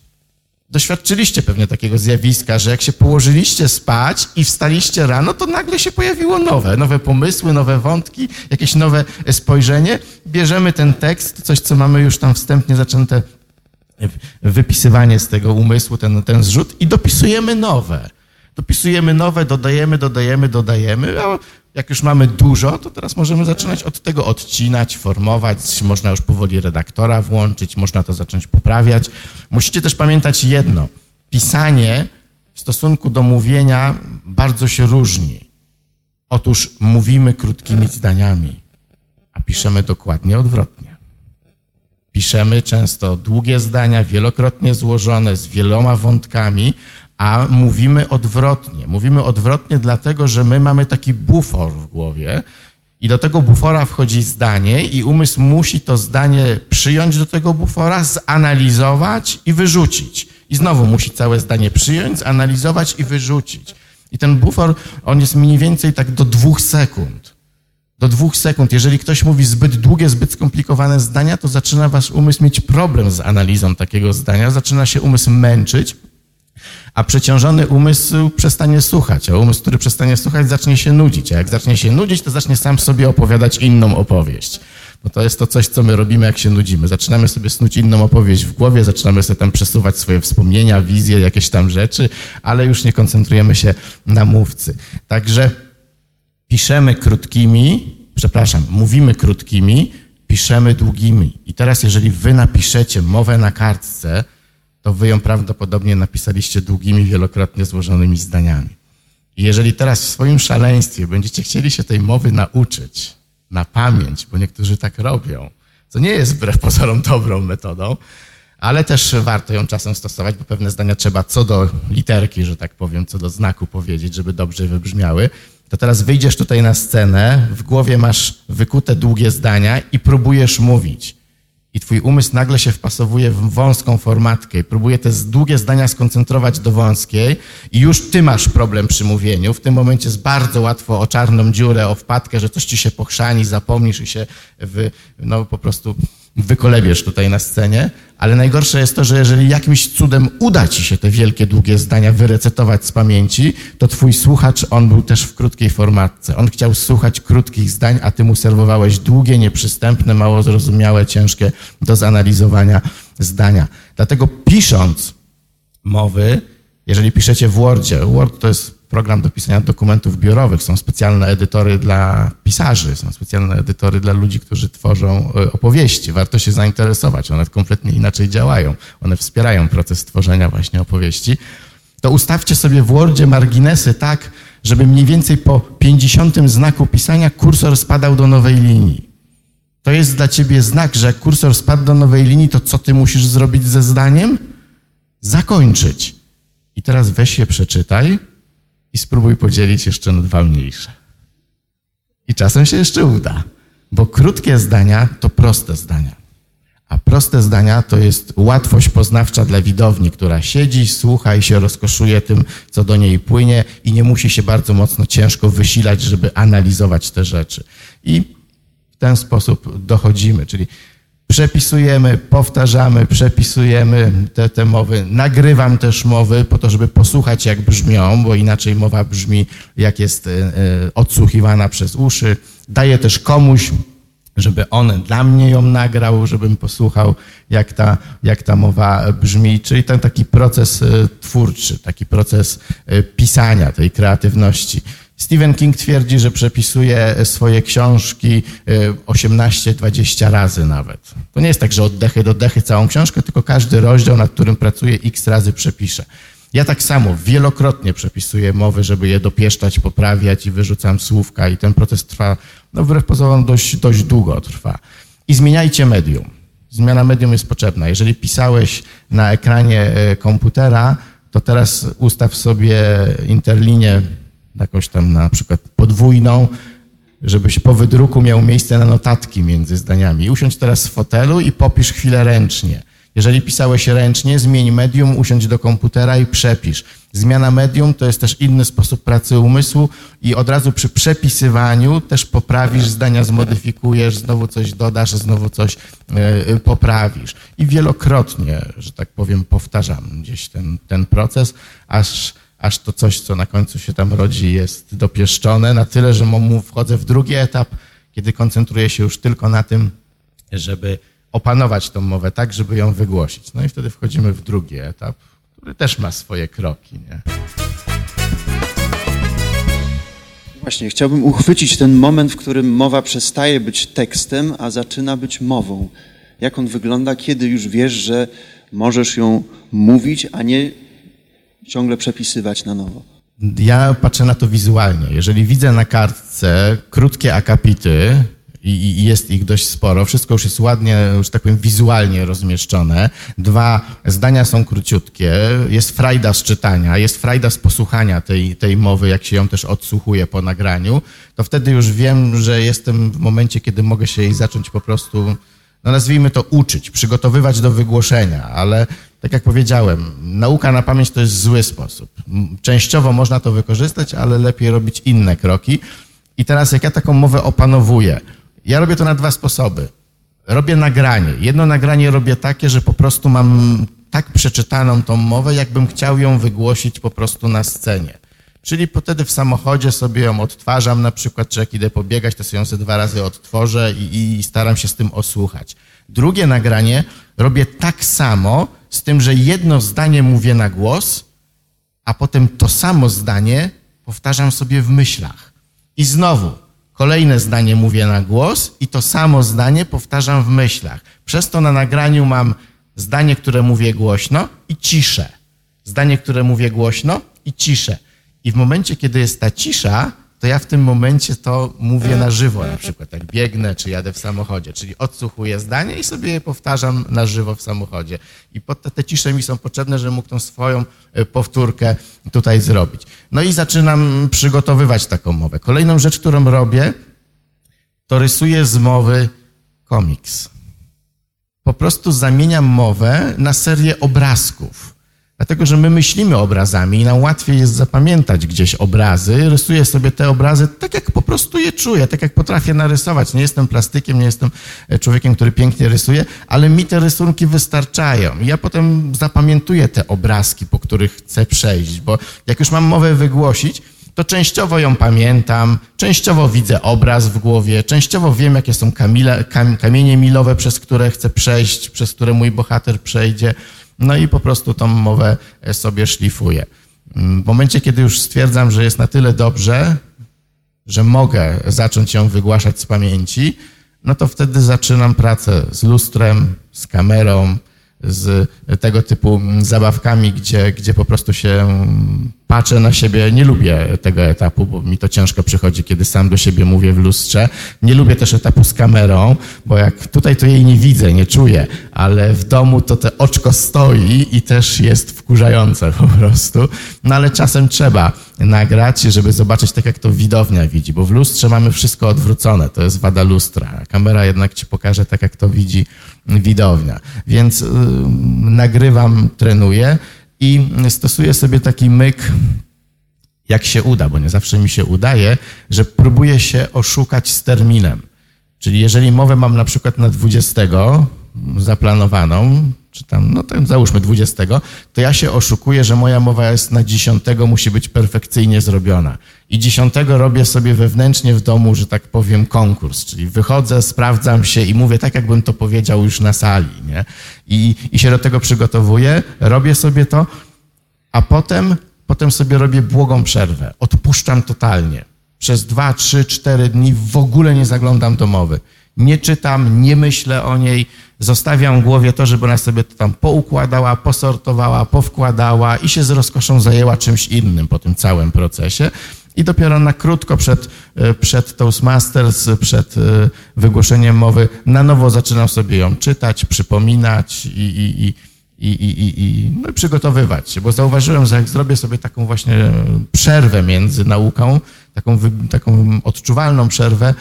Speaker 2: Doświadczyliście pewnie takiego zjawiska, że jak się położyliście spać i wstaliście rano, to nagle się pojawiło nowe, nowe pomysły, nowe wątki, jakieś nowe spojrzenie. Bierzemy ten tekst, coś, co mamy już tam wstępnie zaczęte wypisywanie z tego umysłu, ten, ten zrzut i dopisujemy nowe. Dopisujemy nowe, dodajemy, dodajemy, dodajemy, a jak już mamy dużo, to teraz możemy zaczynać od tego odcinać, formować, można już powoli redaktora włączyć, można to zacząć poprawiać. Musicie też pamiętać jedno. Pisanie w stosunku do mówienia bardzo się różni. Otóż mówimy krótkimi zdaniami, a piszemy dokładnie odwrotnie. Piszemy często długie zdania, wielokrotnie złożone, z wieloma wątkami, a mówimy odwrotnie. Mówimy odwrotnie dlatego, że my mamy taki bufor w głowie i do tego bufora wchodzi zdanie i umysł musi to zdanie przyjąć do tego bufora, zanalizować i wyrzucić. I znowu musi całe zdanie przyjąć, zanalizować i wyrzucić. I ten bufor, on jest mniej więcej tak do dwóch sekund. Do dwóch sekund. Jeżeli ktoś mówi zbyt długie, zbyt skomplikowane zdania, to zaczyna wasz umysł mieć problem z analizą takiego zdania, zaczyna się umysł męczyć, a przeciążony umysł przestanie słuchać, a umysł, który przestanie słuchać, zacznie się nudzić, a jak zacznie się nudzić, to zacznie sam sobie opowiadać inną opowieść. Bo to jest to coś, co my robimy, jak się nudzimy. Zaczynamy sobie snuć inną opowieść w głowie, zaczynamy sobie tam przesuwać swoje wspomnienia, wizje, jakieś tam rzeczy, ale już nie koncentrujemy się na mówcy. Także piszemy krótkimi, przepraszam, mówimy krótkimi, piszemy długimi. I teraz, jeżeli wy napiszecie mowę na kartce, to wy ją prawdopodobnie napisaliście długimi, wielokrotnie złożonymi zdaniami. I jeżeli teraz w swoim szaleństwie będziecie chcieli się tej mowy nauczyć na pamięć, bo niektórzy tak robią, co nie jest wbrew pozorom dobrą metodą, ale też warto ją czasem stosować, bo pewne zdania trzeba co do literki, że tak powiem, co do znaku powiedzieć, żeby dobrze wybrzmiały. To teraz wyjdziesz tutaj na scenę, w głowie masz wykute długie zdania i próbujesz mówić i twój umysł nagle się wpasowuje w wąską formatkę i próbuje te długie zdania skoncentrować do wąskiej i już ty masz problem przy mówieniu. W tym momencie jest bardzo łatwo o czarną dziurę, o wpadkę, że coś ci się pochrzani, zapomnisz i się w, no po prostu wykolebiesz tutaj na scenie, ale najgorsze jest to, że jeżeli jakimś cudem uda ci się te wielkie, długie zdania wyrecytować z pamięci, to twój słuchacz, on był też w krótkiej formatce. On chciał słuchać krótkich zdań, a ty mu serwowałeś długie, nieprzystępne, mało zrozumiałe, ciężkie do zanalizowania zdania. Dlatego pisząc mowy, jeżeli piszecie w Wordzie, Word to jest program do pisania dokumentów biurowych, są specjalne edytory dla pisarzy, są specjalne edytory dla ludzi, którzy tworzą e, opowieści. Warto się zainteresować, one kompletnie inaczej działają. One wspierają proces tworzenia właśnie opowieści. To ustawcie sobie w Wordzie marginesy tak, żeby mniej więcej po 50 znaku pisania kursor spadał do nowej linii. To jest dla ciebie znak, że jak kursor spadł do nowej linii, to co ty musisz zrobić ze zdaniem? Zakończyć. I teraz weź je przeczytaj i spróbuj podzielić jeszcze na dwa mniejsze. I czasem się jeszcze uda, bo krótkie zdania to proste zdania. A proste zdania to jest łatwość poznawcza dla widowni, która siedzi, słucha i się rozkoszuje tym, co do niej płynie i nie musi się bardzo mocno ciężko wysilać, żeby analizować te rzeczy. I w ten sposób dochodzimy, czyli Przepisujemy, powtarzamy, przepisujemy te, te mowy. Nagrywam też mowy po to, żeby posłuchać, jak brzmią, bo inaczej mowa brzmi, jak jest e, e, odsłuchiwana przez uszy. Daję też komuś, żeby on dla mnie ją nagrał, żebym posłuchał, jak ta, jak ta mowa brzmi. Czyli ten taki proces e, twórczy, taki proces pisania tej kreatywności. Stephen King twierdzi, że przepisuje swoje książki 18-20 e, razy nawet. To nie jest tak, że oddechy do dechy całą książkę, tylko każdy rozdział, nad którym pracuje, x razy przepiszę. Ja tak samo wielokrotnie przepisuję mowy, żeby je dopieszczać, poprawiać i wyrzucam słówka i ten proces trwa, no wbrew pozorom dość, dość długo trwa. I zmieniajcie medium. Zmiana medium jest potrzebna. Jeżeli pisałeś na ekranie e, komputera, to teraz ustaw sobie interlinię jakąś tam na przykład podwójną, żebyś po wydruku miał miejsce na notatki między zdaniami. Usiądź teraz w fotelu i popisz chwilę ręcznie. Jeżeli pisałeś ręcznie, zmień medium, usiądź do komputera i przepisz. Zmiana medium to jest też inny sposób pracy umysłu i od razu przy przepisywaniu też poprawisz zdania, zmodyfikujesz, znowu coś dodasz, znowu coś y, poprawisz. I wielokrotnie, że tak powiem, powtarzam gdzieś ten, ten proces, aż aż to coś, co na końcu się tam rodzi, jest dopieszczone na tyle, że mu wchodzę w drugi etap, kiedy koncentruję się już tylko na tym, żeby opanować tą mowę tak, żeby ją wygłosić. No i wtedy wchodzimy w drugi etap, który też ma swoje kroki. Nie?
Speaker 4: Właśnie, chciałbym uchwycić ten moment, w którym mowa przestaje być tekstem, a zaczyna być mową. Jak on wygląda, kiedy już wiesz, że możesz ją mówić, a nie ciągle przepisywać na nowo?
Speaker 2: Ja patrzę na to wizualnie. Jeżeli widzę na kartce krótkie akapity, i jest ich dość sporo. Wszystko już jest ładnie, już tak powiem, wizualnie rozmieszczone. Dwa zdania są króciutkie, jest frajda z czytania, jest frajda z posłuchania tej, tej mowy, jak się ją też odsłuchuje po nagraniu, to wtedy już wiem, że jestem w momencie, kiedy mogę się jej zacząć po prostu, no nazwijmy to uczyć, przygotowywać do wygłoszenia, ale tak jak powiedziałem, nauka na pamięć to jest zły sposób. Częściowo można to wykorzystać, ale lepiej robić inne kroki. I teraz jak ja taką mowę opanowuję, ja robię to na dwa sposoby. Robię nagranie. Jedno nagranie robię takie, że po prostu mam tak przeczytaną tą mowę, jakbym chciał ją wygłosić po prostu na scenie. Czyli wtedy w samochodzie sobie ją odtwarzam na przykład, czy jak idę pobiegać, to sobie ją sobie dwa razy odtworzę i, i staram się z tym osłuchać. Drugie nagranie robię tak samo, z tym, że jedno zdanie mówię na głos, a potem to samo zdanie powtarzam sobie w myślach. I znowu Kolejne zdanie mówię na głos i to samo zdanie powtarzam w myślach. Przez to na nagraniu mam zdanie, które mówię głośno i ciszę. Zdanie, które mówię głośno i ciszę. I w momencie, kiedy jest ta cisza, to ja w tym momencie to mówię na żywo, na przykład jak biegnę, czy jadę w samochodzie, czyli odsłuchuję zdanie i sobie je powtarzam na żywo w samochodzie. I pod te, te cisze mi są potrzebne, żebym mógł tą swoją e, powtórkę tutaj zrobić. No i zaczynam przygotowywać taką mowę. Kolejną rzecz, którą robię, to rysuję z mowy komiks. Po prostu zamieniam mowę na serię obrazków. Dlatego, że my myślimy obrazami i nam łatwiej jest zapamiętać gdzieś obrazy. Rysuję sobie te obrazy tak, jak po prostu je czuję, tak jak potrafię narysować. Nie jestem plastykiem, nie jestem e, człowiekiem, który pięknie rysuje, ale mi te rysunki wystarczają. Ja potem zapamiętuję te obrazki, po których chcę przejść, bo jak już mam mowę wygłosić, to częściowo ją pamiętam, częściowo widzę obraz w głowie, częściowo wiem, jakie są kamile, kam, kamienie milowe, przez które chcę przejść, przez które mój bohater przejdzie. No i po prostu tą mowę e, sobie szlifuję. Mm, w momencie, kiedy już stwierdzam, że jest na tyle dobrze, że mogę zacząć ją wygłaszać z pamięci, no to wtedy zaczynam pracę z lustrem, z kamerą, z tego typu zabawkami, gdzie, gdzie po prostu się patrzę na siebie. Nie lubię tego etapu, bo mi to ciężko przychodzi, kiedy sam do siebie mówię w lustrze. Nie lubię też etapu z kamerą, bo jak tutaj to jej nie widzę, nie czuję, ale w domu to te oczko stoi i też jest wkurzające po prostu. No ale czasem trzeba nagrać, żeby zobaczyć tak, jak to widownia widzi, bo w lustrze mamy wszystko odwrócone. To jest wada lustra. Kamera jednak ci pokaże tak, jak to widzi widownia. Więc yy, nagrywam, trenuję i stosuję sobie taki myk, jak się uda, bo nie zawsze mi się udaje, że próbuję się oszukać z terminem. Czyli jeżeli mowę mam na przykład na 20 zaplanowaną, czy tam, no tam załóżmy 20, to ja się oszukuję, że moja mowa jest na 10, musi być perfekcyjnie zrobiona. I 10 robię sobie wewnętrznie w domu, że tak powiem, konkurs, czyli wychodzę, sprawdzam się i mówię tak, jakbym to powiedział już na sali, nie? I, i się do tego przygotowuję, robię sobie to, a potem, potem sobie robię błogą przerwę. Odpuszczam totalnie. Przez 2, 3, 4 dni w ogóle nie zaglądam do mowy nie czytam, nie myślę o niej, zostawiam głowie to, żeby ona sobie to tam poukładała, posortowała, powkładała i się z rozkoszą zajęła czymś innym po tym całym procesie. I dopiero na krótko przed, e, przed Toastmasters, przed e, wygłoszeniem mowy, na nowo zaczynam sobie ją czytać, przypominać i, i, i, i, i, i, no i przygotowywać się, bo zauważyłem, że jak zrobię sobie taką właśnie przerwę między nauką, taką, taką odczuwalną przerwę,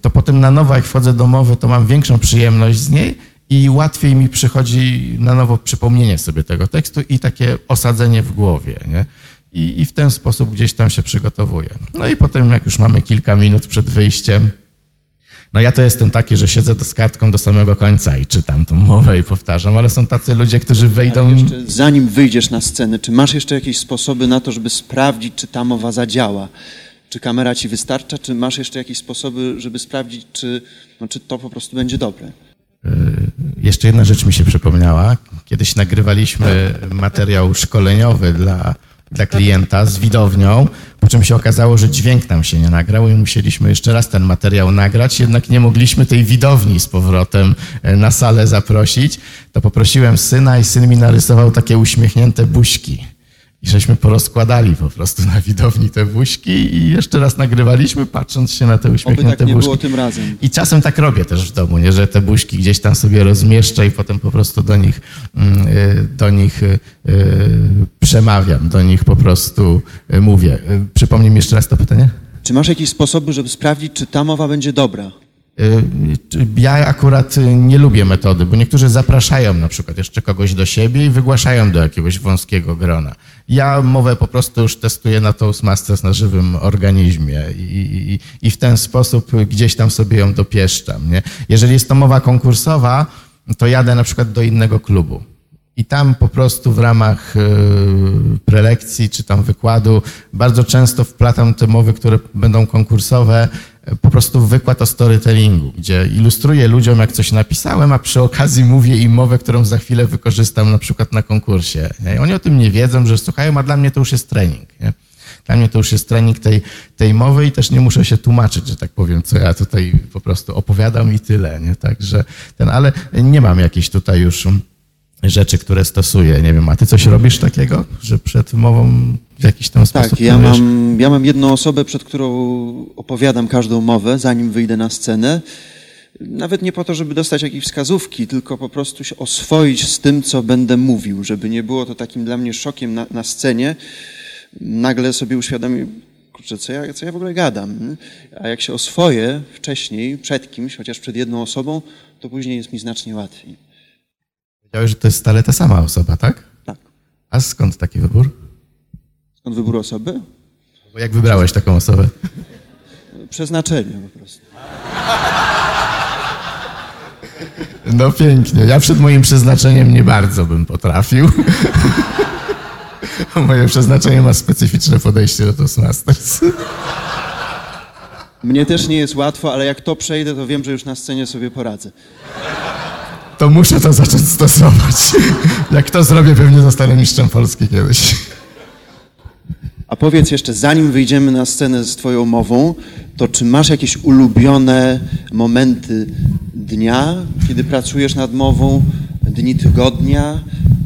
Speaker 2: to potem na nowo, jak wchodzę do mowy, to mam większą przyjemność z niej i łatwiej mi przychodzi na nowo przypomnienie sobie tego tekstu i takie osadzenie w głowie. Nie? I, I w ten sposób gdzieś tam się przygotowuję. No i potem, jak już mamy kilka minut przed wyjściem, no ja to jestem taki, że siedzę z kartką do samego końca i czytam tą mowę i powtarzam, ale są tacy ludzie, którzy wejdą...
Speaker 1: Jeszcze zanim wyjdziesz na scenę, czy masz jeszcze jakieś sposoby na to, żeby sprawdzić, czy ta mowa zadziała? Czy kamera ci wystarcza, czy masz jeszcze jakieś sposoby, żeby sprawdzić, czy, no, czy to po prostu będzie dobre?
Speaker 2: Jeszcze jedna rzecz mi się przypomniała. Kiedyś nagrywaliśmy materiał szkoleniowy dla, dla klienta z widownią, po czym się okazało, że dźwięk nam się nie nagrał i musieliśmy jeszcze raz ten materiał nagrać, jednak nie mogliśmy tej widowni z powrotem e, na salę zaprosić. To poprosiłem syna i syn mi narysował takie uśmiechnięte buźki. I żeśmy porozkładali po prostu na widowni te buźki i jeszcze raz nagrywaliśmy, patrząc się na te
Speaker 1: Oby
Speaker 2: uśmiechnięte
Speaker 1: tak nie
Speaker 2: buźki.
Speaker 1: było tym razem.
Speaker 2: I czasem tak robię też w domu, nie? że te buźki gdzieś tam sobie rozmieszczę i potem po prostu do nich, mm, y, do nich y, y, przemawiam, do nich po prostu mówię. Przypomnij mi jeszcze raz to pytanie?
Speaker 1: Czy masz jakieś sposoby, żeby sprawdzić, czy ta mowa będzie dobra?
Speaker 2: Y, Ja akurat y, nie lubię metody, bo niektórzy zapraszają na przykład jeszcze kogoś do siebie i wygłaszają do jakiegoś wąskiego grona. Ja mowę po prostu już testuję na Toastmasters na żywym organizmie i, i, i w ten sposób gdzieś tam sobie ją dopieszczam. Nie? Jeżeli jest to mowa konkursowa, to jadę na przykład do innego klubu. I tam po prostu w ramach y, prelekcji czy tam wykładu bardzo często wplatam te mowy, które będą konkursowe, po prostu wykład o storytellingu, gdzie ilustruję ludziom, jak coś napisałem, a przy okazji mówię im mowę, którą za chwilę wykorzystam na przykład na konkursie. I Oni o tym nie wiedzą, że słuchają, a dla mnie to już jest trening. Nie? Dla mnie to już jest trening tej, tej mowy i też nie muszę się tłumaczyć, że tak powiem, co ja tutaj po prostu opowiadam i tyle. Nie? Także ten, ale nie mam jakichś tutaj już rzeczy, które stosuję. Nie wiem, a ty coś robisz takiego, że przed mową w jakiś tam sposób
Speaker 1: Tak, ja mam, ja mam jedną osobę, przed którą opowiadam każdą mowę, zanim wyjdę na scenę. Nawet nie po to, żeby dostać jakieś wskazówki, tylko po prostu się oswoić z tym, co będę mówił, żeby nie było to takim dla mnie szokiem na, na scenie. Nagle sobie uświadomię, kurczę, co ja, co ja w ogóle gadam. A jak się oswoję wcześniej, przed kimś, chociaż przed jedną osobą, to później jest mi znacznie łatwiej.
Speaker 2: Powiedziałeś, że to jest stale ta sama osoba, tak?
Speaker 1: Tak.
Speaker 2: A skąd taki wybór?
Speaker 1: Skąd wybór osoby?
Speaker 2: Bo jak wybrałeś taką osobę?
Speaker 1: Przeznaczenie po prostu.
Speaker 2: No pięknie. Ja przed moim przeznaczeniem nie bardzo bym potrafił. <laughs> Moje przeznaczenie ma specyficzne podejście do Toastmasters.
Speaker 1: Mnie też nie jest łatwo, ale jak to przejdę, to wiem, że już na scenie sobie poradzę.
Speaker 2: To muszę to zacząć stosować. <laughs> Jak to zrobię, pewnie zostanę mistrzem Polski kiedyś.
Speaker 1: A powiedz jeszcze, zanim wyjdziemy na scenę z Twoją mową, to czy masz jakieś ulubione momenty dnia, kiedy pracujesz nad mową, dni tygodnia,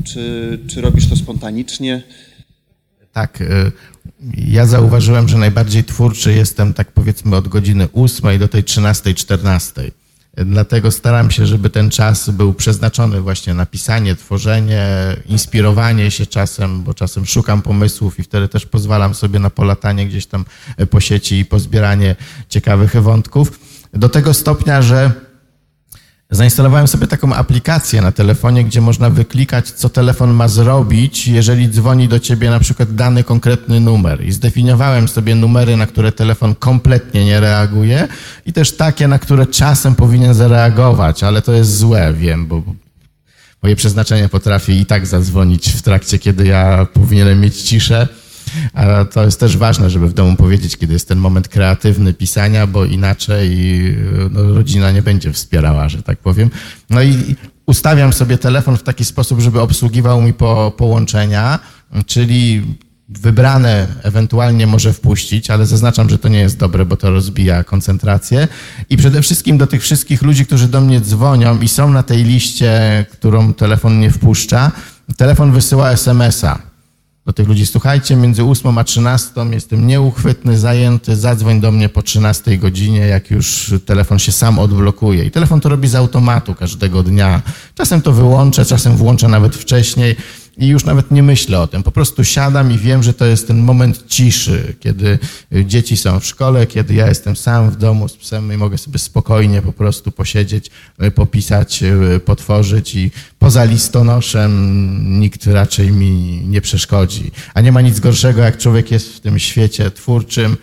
Speaker 1: czy, czy robisz to spontanicznie?
Speaker 2: Tak, y, ja zauważyłem, że najbardziej twórczy jestem tak powiedzmy od godziny 8 do tej 13, 14. Dlatego staram się, żeby ten czas był przeznaczony właśnie na pisanie, tworzenie, inspirowanie się czasem, bo czasem szukam pomysłów i wtedy też pozwalam sobie na polatanie gdzieś tam po sieci i pozbieranie ciekawych wątków. Do tego stopnia, że Zainstalowałem sobie taką aplikację na telefonie, gdzie można wyklikać, co telefon ma zrobić, jeżeli dzwoni do ciebie na przykład dany konkretny numer. I zdefiniowałem sobie numery, na które telefon kompletnie nie reaguje i też takie, na które czasem powinien zareagować, ale to jest złe, wiem, bo moje przeznaczenie potrafi i tak zadzwonić w trakcie, kiedy ja powinienem mieć ciszę. A to jest też ważne, żeby w domu powiedzieć, kiedy jest ten moment kreatywny pisania, bo inaczej no, rodzina nie będzie wspierała, że tak powiem. No i ustawiam sobie telefon w taki sposób, żeby obsługiwał mi po, połączenia, czyli wybrane ewentualnie może wpuścić, ale zaznaczam, że to nie jest dobre, bo to rozbija koncentrację. I przede wszystkim do tych wszystkich ludzi, którzy do mnie dzwonią i są na tej liście, którą telefon nie wpuszcza, telefon wysyła SMS-a do tych ludzi, słuchajcie, między 8 a 13 jestem nieuchwytny, zajęty, zadzwoń do mnie po 13 godzinie, jak już telefon się sam odblokuje. I telefon to robi z automatu każdego dnia. Czasem to wyłączę, czasem włączę nawet wcześniej. I już nawet nie myślę o tym. Po prostu siadam i wiem, że to jest ten moment ciszy, kiedy dzieci są w szkole, kiedy ja jestem sam w domu z psem i mogę sobie spokojnie po prostu posiedzieć, popisać, potworzyć i poza listonoszem nikt raczej mi nie przeszkodzi. A nie ma nic gorszego, jak człowiek jest w tym świecie twórczym,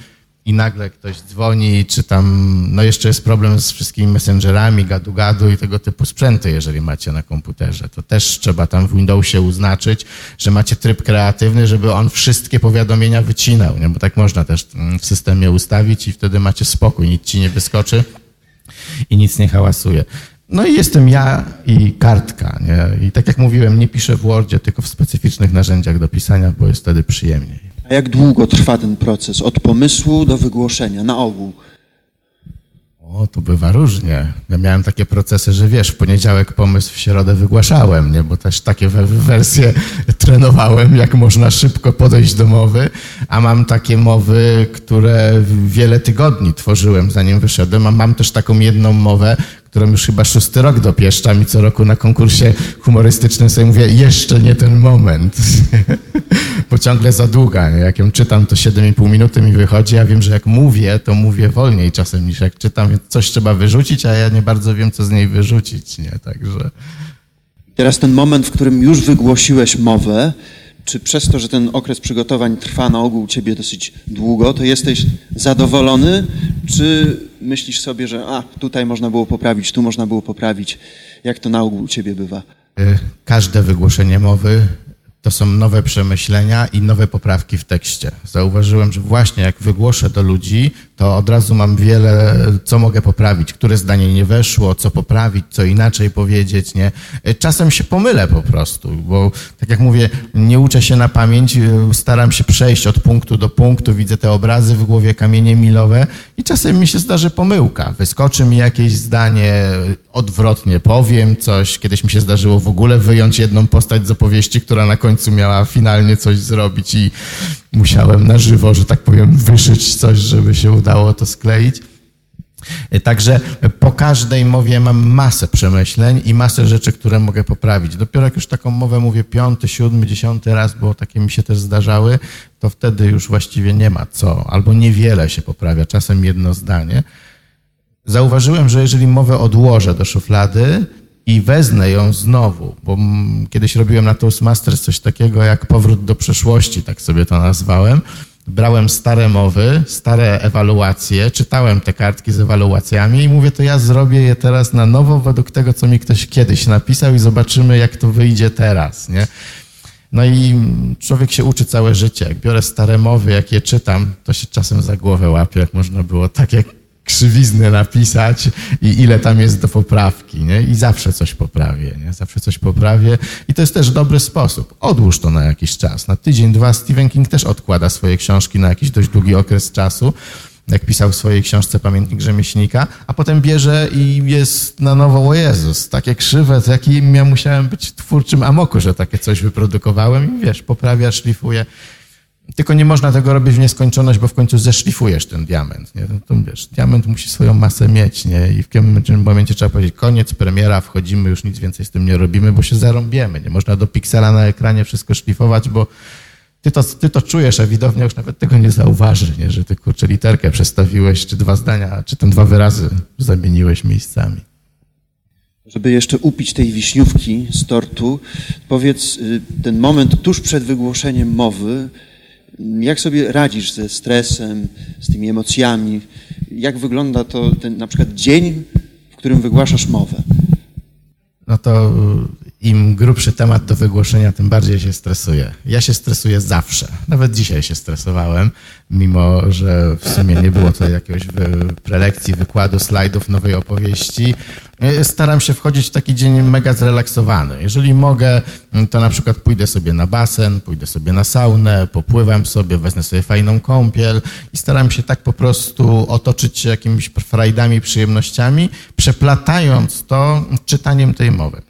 Speaker 2: i nagle ktoś dzwoni, czy tam, no jeszcze jest problem z wszystkimi messengerami, gadu-gadu i tego typu sprzęty, jeżeli macie na komputerze. To też trzeba tam w Windowsie uznaczyć, że macie tryb kreatywny, żeby on wszystkie powiadomienia wycinał, nie? bo tak można też w systemie ustawić i wtedy macie spokój, nic ci nie wyskoczy i nic nie hałasuje. No i jestem ja i kartka. Nie? I tak jak mówiłem, nie piszę w Wordzie, tylko w specyficznych narzędziach do pisania, bo jest wtedy przyjemniej.
Speaker 1: A jak długo trwa ten proces? Od pomysłu do wygłoszenia, na ogół?
Speaker 2: O, to bywa różnie. Ja miałem takie procesy, że wiesz, w poniedziałek pomysł w środę wygłaszałem, nie? bo też takie wersje <laughs> trenowałem, jak można szybko podejść do mowy, a mam takie mowy, które wiele tygodni tworzyłem, zanim wyszedłem, a mam też taką jedną mowę, którą już chyba szósty rok dopieszczam i co roku na konkursie humorystycznym sobie mówię, jeszcze nie ten moment, <laughs> bo ciągle za długa. Nie? Jak ją czytam, to 7,5 minuty mi wychodzi, ja wiem, że jak mówię, to mówię wolniej czasem niż jak czytam, więc coś trzeba wyrzucić, a ja nie bardzo wiem, co z niej wyrzucić, nie? Także...
Speaker 1: Teraz ten moment, w którym już wygłosiłeś mowę, czy przez to, że ten okres przygotowań trwa na ogół u ciebie dosyć długo, to jesteś zadowolony, czy myślisz sobie, że a, tutaj można było poprawić, tu można było poprawić? Jak to na ogół u ciebie bywa?
Speaker 2: Y, każde wygłoszenie mowy to są nowe przemyślenia i nowe poprawki w tekście. Zauważyłem, że właśnie jak wygłoszę do ludzi, to od razu mam wiele, co mogę poprawić, które zdanie nie weszło, co poprawić, co inaczej powiedzieć, nie? Czasem się pomylę po prostu, bo tak jak mówię, nie uczę się na pamięć, staram się przejść od punktu do punktu, widzę te obrazy w głowie, kamienie milowe i czasem mi się zdarzy pomyłka. Wyskoczy mi jakieś zdanie, odwrotnie powiem coś. Kiedyś mi się zdarzyło w ogóle wyjąć jedną postać z opowieści, która na końcu miała finalnie coś zrobić i musiałem na żywo, że tak powiem, wyszyć coś, żeby się udało to skleić. Także po każdej mowie mam masę przemyśleń i masę rzeczy, które mogę poprawić. Dopiero jak już taką mowę mówię piąty, siódmy, dziesiąty raz, bo takie mi się też zdarzały, to wtedy już właściwie nie ma co, albo niewiele się poprawia, czasem jedno zdanie. Zauważyłem, że jeżeli mowę odłożę do szuflady, i wezmę ją znowu, bo kiedyś robiłem na Toastmasters coś takiego jak powrót do przeszłości, tak sobie to nazwałem. Brałem stare mowy, stare ewaluacje, czytałem te kartki z ewaluacjami i mówię, to ja zrobię je teraz na nowo według tego, co mi ktoś kiedyś napisał i zobaczymy, jak to wyjdzie teraz, nie? No i człowiek się uczy całe życie. Jak biorę stare mowy, jak je czytam, to się czasem za głowę łapię, jak można było tak, jak krzywiznę napisać i ile tam jest do poprawki, nie? I zawsze coś poprawię, nie? Zawsze coś poprawię i to jest też dobry sposób. Odłóż to na jakiś czas. Na tydzień, dwa Stephen King też odkłada swoje książki na jakiś dość długi okres czasu, jak pisał w swojej książce Pamiętnik Rzemieślnika, a potem bierze i jest na nowo, o Jezus, takie krzywe, to jakim ja musiałem być twórczym amoku, że takie coś wyprodukowałem i wiesz, poprawia, szlifuje. Tylko nie można tego robić w nieskończoność, bo w końcu zeszlifujesz ten diament. Nie? No to wiesz, diament musi swoją masę mieć, nie? I w pewnym momencie trzeba powiedzieć, koniec, premiera, wchodzimy, już nic więcej z tym nie robimy, bo się zarąbiemy. Nie można do piksela na ekranie wszystko szlifować, bo ty to, ty to czujesz, a widownia już nawet tego nie zauważy, nie? że ty kurczę literkę przestawiłeś, czy dwa zdania, czy ten dwa wyrazy zamieniłeś miejscami.
Speaker 1: Żeby jeszcze upić tej wiśniówki z tortu, powiedz y, ten moment tuż przed wygłoszeniem mowy, jak sobie radzisz ze stresem, z tymi emocjami? Jak wygląda to ten na przykład dzień, w którym wygłaszasz mowę?
Speaker 2: No to im grubszy temat do wygłoszenia, tym bardziej się stresuję. Ja się stresuję zawsze. Nawet dzisiaj się stresowałem, mimo że w sumie nie było tutaj jakiegoś prelekcji, wykładu, slajdów, nowej opowieści. Staram się wchodzić w taki dzień mega zrelaksowany. Jeżeli mogę, to na przykład pójdę sobie na basen, pójdę sobie na saunę, popływam sobie, wezmę sobie fajną kąpiel i staram się tak po prostu otoczyć się jakimiś frajdami, przyjemnościami, przeplatając to czytaniem tej mowy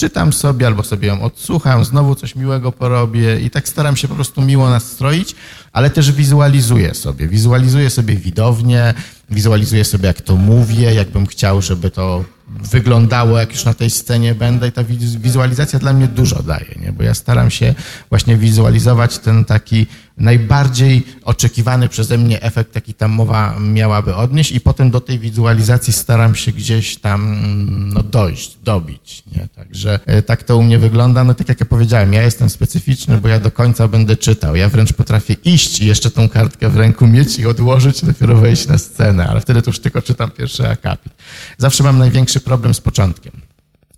Speaker 2: czytam sobie albo sobie ją odsłucham, znowu coś miłego porobię i tak staram się po prostu miło nastroić, ale też wizualizuję sobie. Wizualizuję sobie widownię, wizualizuję sobie, jak to mówię, jakbym chciał, żeby to wyglądało, jak już na tej scenie będę i ta wizualizacja dla mnie dużo daje, nie? bo ja staram się właśnie wizualizować ten taki najbardziej oczekiwany przeze mnie efekt, jaki ta mowa miałaby odnieść i potem do tej wizualizacji staram się gdzieś tam no, dojść, dobić. Nie? Także e, tak to u mnie wygląda. No tak jak ja powiedziałem, ja jestem specyficzny, bo ja do końca będę czytał. Ja wręcz potrafię iść i jeszcze tą kartkę w ręku mieć i odłożyć, dopiero wejść na scenę, ale wtedy to już tylko czytam pierwszy akapit. Zawsze mam największy problem z początkiem.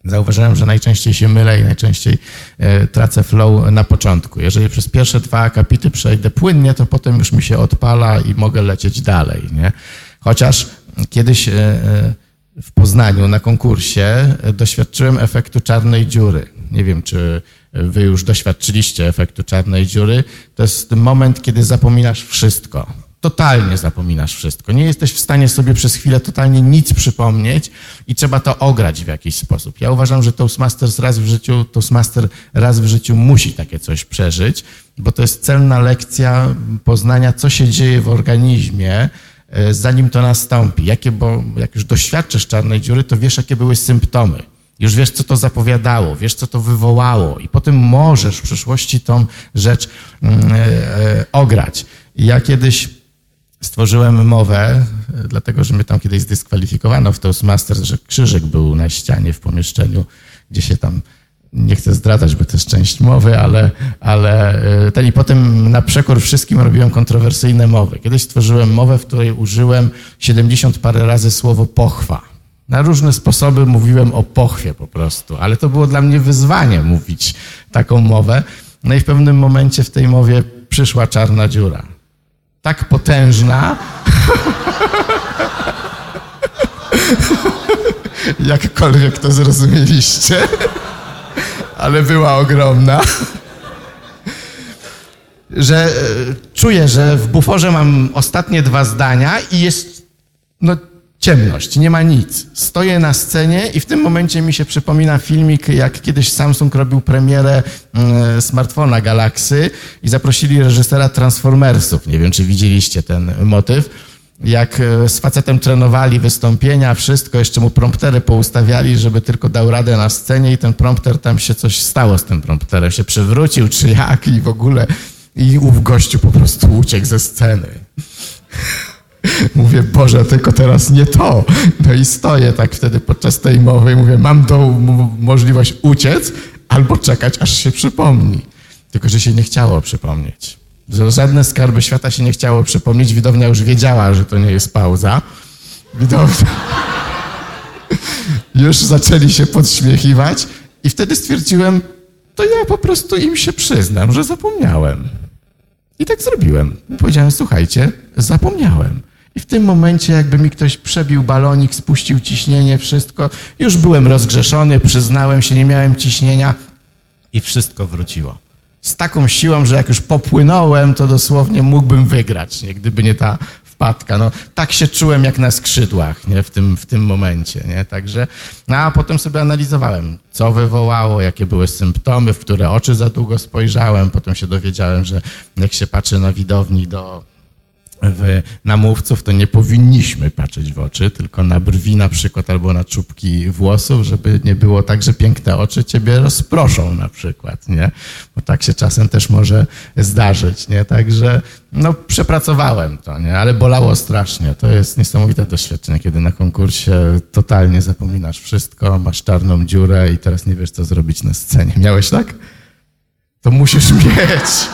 Speaker 2: Zauważyłem, że najczęściej się mylę i najczęściej e, tracę flow na początku. Jeżeli przez pierwsze dwa akapity przejdę płynnie, to potem już mi się odpala i mogę lecieć dalej. Nie? Chociaż kiedyś e, e, w Poznaniu na konkursie doświadczyłem efektu czarnej dziury. Nie wiem, czy wy już doświadczyliście efektu czarnej dziury. To jest moment, kiedy zapominasz wszystko totalnie zapominasz wszystko. Nie jesteś w stanie sobie przez chwilę totalnie nic przypomnieć i trzeba to ograć w jakiś sposób. Ja uważam, że Toastmasters raz w życiu, Toastmaster raz w życiu musi takie coś przeżyć, bo to jest celna lekcja poznania, co się dzieje w organizmie, e, zanim to nastąpi. Jakie, bo jak już doświadczysz czarnej dziury, to wiesz, jakie były symptomy. Już wiesz, co to zapowiadało, wiesz, co to wywołało, i potem możesz w przyszłości tą rzecz e, e, ograć. Ja kiedyś stworzyłem mowę, dlatego że mnie tam kiedyś zdyskwalifikowano w Toastmasters, że krzyżyk był na ścianie w pomieszczeniu, gdzie się tam nie chcę zdradzać, bo to jest część mowy, ale, ale e, ten i potem na przekór wszystkim robiłem kontrowersyjne mowy. Kiedyś stworzyłem mowę, w której użyłem 70 parę razy słowo pochwa. Na różne sposoby mówiłem o pochwie po prostu, ale to było dla mnie wyzwanie mówić taką mowę. No i w pewnym momencie w tej mowie przyszła czarna dziura tak potężna, jakkolwiek to zrozumieliście, ale była ogromna, że e, czuję, że w buforze mam ostatnie dwa zdania i jest no, ciemność, nie ma nic. Stoję na scenie i w tym momencie mi się przypomina filmik, jak kiedyś Samsung robił premierę e, smartfona Galaxy i zaprosili reżysera Transformersów. Nie wiem, czy widzieliście ten motyw. Jak e, z facetem trenowali wystąpienia, wszystko, jeszcze mu promptery poustawiali, żeby tylko dał radę na scenie i ten prompter, tam się coś stało z tym prompterem, się przewrócił, czy jak i w ogóle i ów gościu po prostu uciekł ze sceny. Mówię, Boże, tylko teraz nie to. No i stoję tak wtedy podczas tej mowy i mówię, mam tą możliwość uciec albo czekać, aż się przypomni. Tylko, że się nie chciało przypomnieć. Żadne skarby świata się nie chciało przypomnieć. Widownia już wiedziała, że to nie jest pauza. Widownia... <laughs> już zaczęli się podśmiechiwać i wtedy stwierdziłem, to ja po prostu im się przyznam, że zapomniałem. I tak zrobiłem. Powiedziałem, słuchajcie, zapomniałem. I w tym momencie, jakby mi ktoś przebił balonik, spuścił ciśnienie, wszystko, już byłem rozgrzeszony, przyznałem się, nie miałem ciśnienia i wszystko wróciło. Z taką siłą, że jak już popłynąłem, to dosłownie mógłbym wygrać, nie? gdyby nie ta wpadka. No, tak się czułem jak na skrzydłach nie? W, tym, w tym momencie. Nie? Także, no, a potem sobie analizowałem, co wywołało, jakie były symptomy, w które oczy za długo spojrzałem. Potem się dowiedziałem, że jak się patrzy na widowni do w namówców, to nie powinniśmy patrzeć w oczy, tylko na brwi na przykład albo na czubki włosów, żeby nie było tak, że piękne oczy ciebie rozproszą na przykład, nie? Bo tak się czasem też może zdarzyć, nie? Także no przepracowałem to, nie? Ale bolało strasznie. To jest niesamowite doświadczenie, kiedy na konkursie totalnie zapominasz wszystko, masz czarną dziurę i teraz nie wiesz, co zrobić na scenie. Miałeś tak? To musisz <laughs> mieć.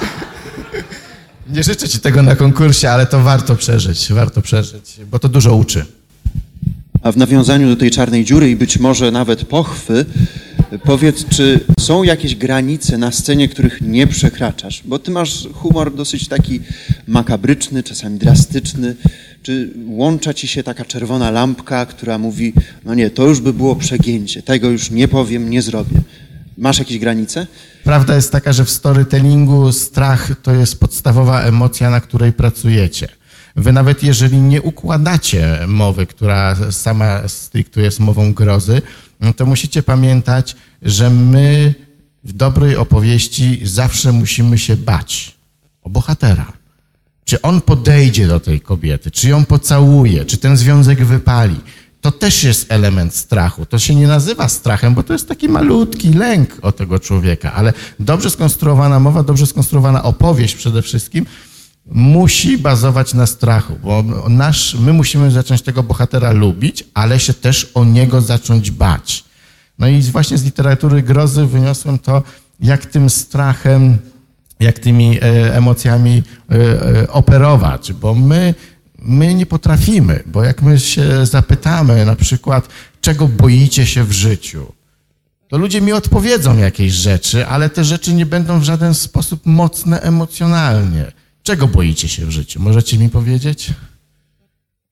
Speaker 2: Nie życzę ci tego na konkursie, ale to warto przeżyć, warto przeżyć, bo to dużo uczy.
Speaker 6: A w nawiązaniu do tej czarnej dziury i być może nawet pochwy, powiedz, czy są jakieś granice na scenie, których nie przekraczasz? Bo ty masz humor dosyć taki makabryczny, czasami drastyczny. Czy łącza ci się taka czerwona lampka, która mówi, no nie, to już by było przegięcie, tego już nie powiem, nie zrobię. Masz jakieś granice?
Speaker 2: Prawda jest taka, że w storytellingu strach to jest podstawowa emocja, na której pracujecie. Wy nawet jeżeli nie układacie mowy, która sama stricte jest mową grozy, no to musicie pamiętać, że my w dobrej opowieści zawsze musimy się bać o bohatera. czy on podejdzie do tej kobiety, czy ją pocałuje, czy ten związek wypali. To też jest element strachu. To się nie nazywa strachem, bo to jest taki malutki lęk o tego człowieka, ale dobrze skonstruowana mowa, dobrze skonstruowana opowieść przede wszystkim musi bazować na strachu, bo nasz, my musimy zacząć tego bohatera lubić, ale się też o niego zacząć bać. No i właśnie z literatury grozy wyniosłem to, jak tym strachem, jak tymi e, emocjami e, e, operować, bo my, my nie potrafimy, bo jak my się zapytamy na przykład, czego boicie się w życiu, to ludzie mi odpowiedzą jakieś rzeczy, ale te rzeczy nie będą w żaden sposób mocne emocjonalnie. Czego boicie się w życiu? Możecie mi powiedzieć?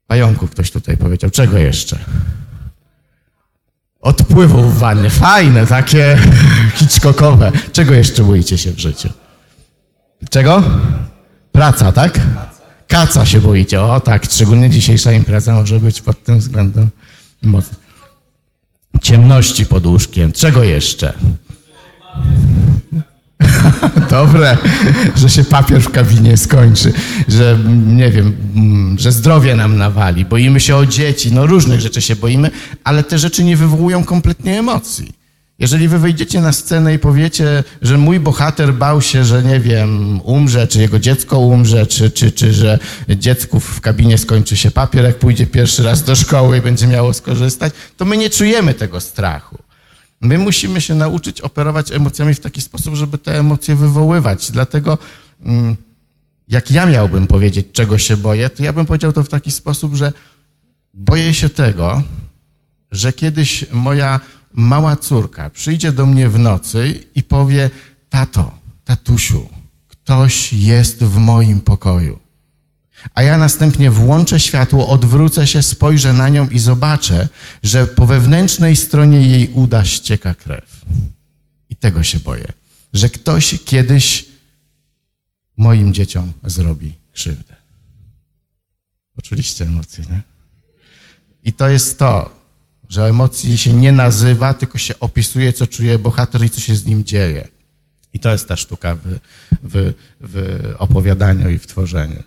Speaker 2: Pająków ktoś tutaj powiedział. Czego jeszcze? Odpływu w wannie. Fajne, takie <laughs> hitchcockowe. Czego jeszcze boicie się w życiu? Czego? Praca, tak? Kaca się boicie. O tak, szczególnie dzisiejsza impreza może być pod tym względem mocna. Ciemności pod łóżkiem. Czego jeszcze? <laughs> Dobre, że się papier w kabinie skończy, że nie wiem, że zdrowie nam nawali, boimy się o dzieci, no różnych rzeczy się boimy, ale te rzeczy nie wywołują kompletnie emocji. Jeżeli wy wyjdziecie na scenę i powiecie, że mój bohater bał się, że nie wiem, umrze, czy jego dziecko umrze, czy, czy, czy że dziecku w kabinie skończy się papier, jak pójdzie pierwszy raz do szkoły i będzie miało skorzystać, to my nie czujemy tego strachu. My musimy się nauczyć operować emocjami w taki sposób, żeby te emocje wywoływać. Dlatego, mm, jak ja miałbym powiedzieć, czego się boję, to ja bym powiedział to w taki sposób, że boję się tego, że kiedyś moja mała córka przyjdzie do mnie w nocy i powie: Tato, tatusiu, ktoś jest w moim pokoju. A ja następnie włączę światło, odwrócę się, spojrzę na nią i zobaczę, że po wewnętrznej stronie jej uda ścieka krew. I tego się boję, że ktoś kiedyś moim dzieciom zrobi krzywdę. Oczywiście emocje, nie? I to jest to, że emocji się nie nazywa, tylko się opisuje, co czuje bohater i co się z nim dzieje. I to jest ta sztuka w, w, w opowiadaniu i w tworzeniu.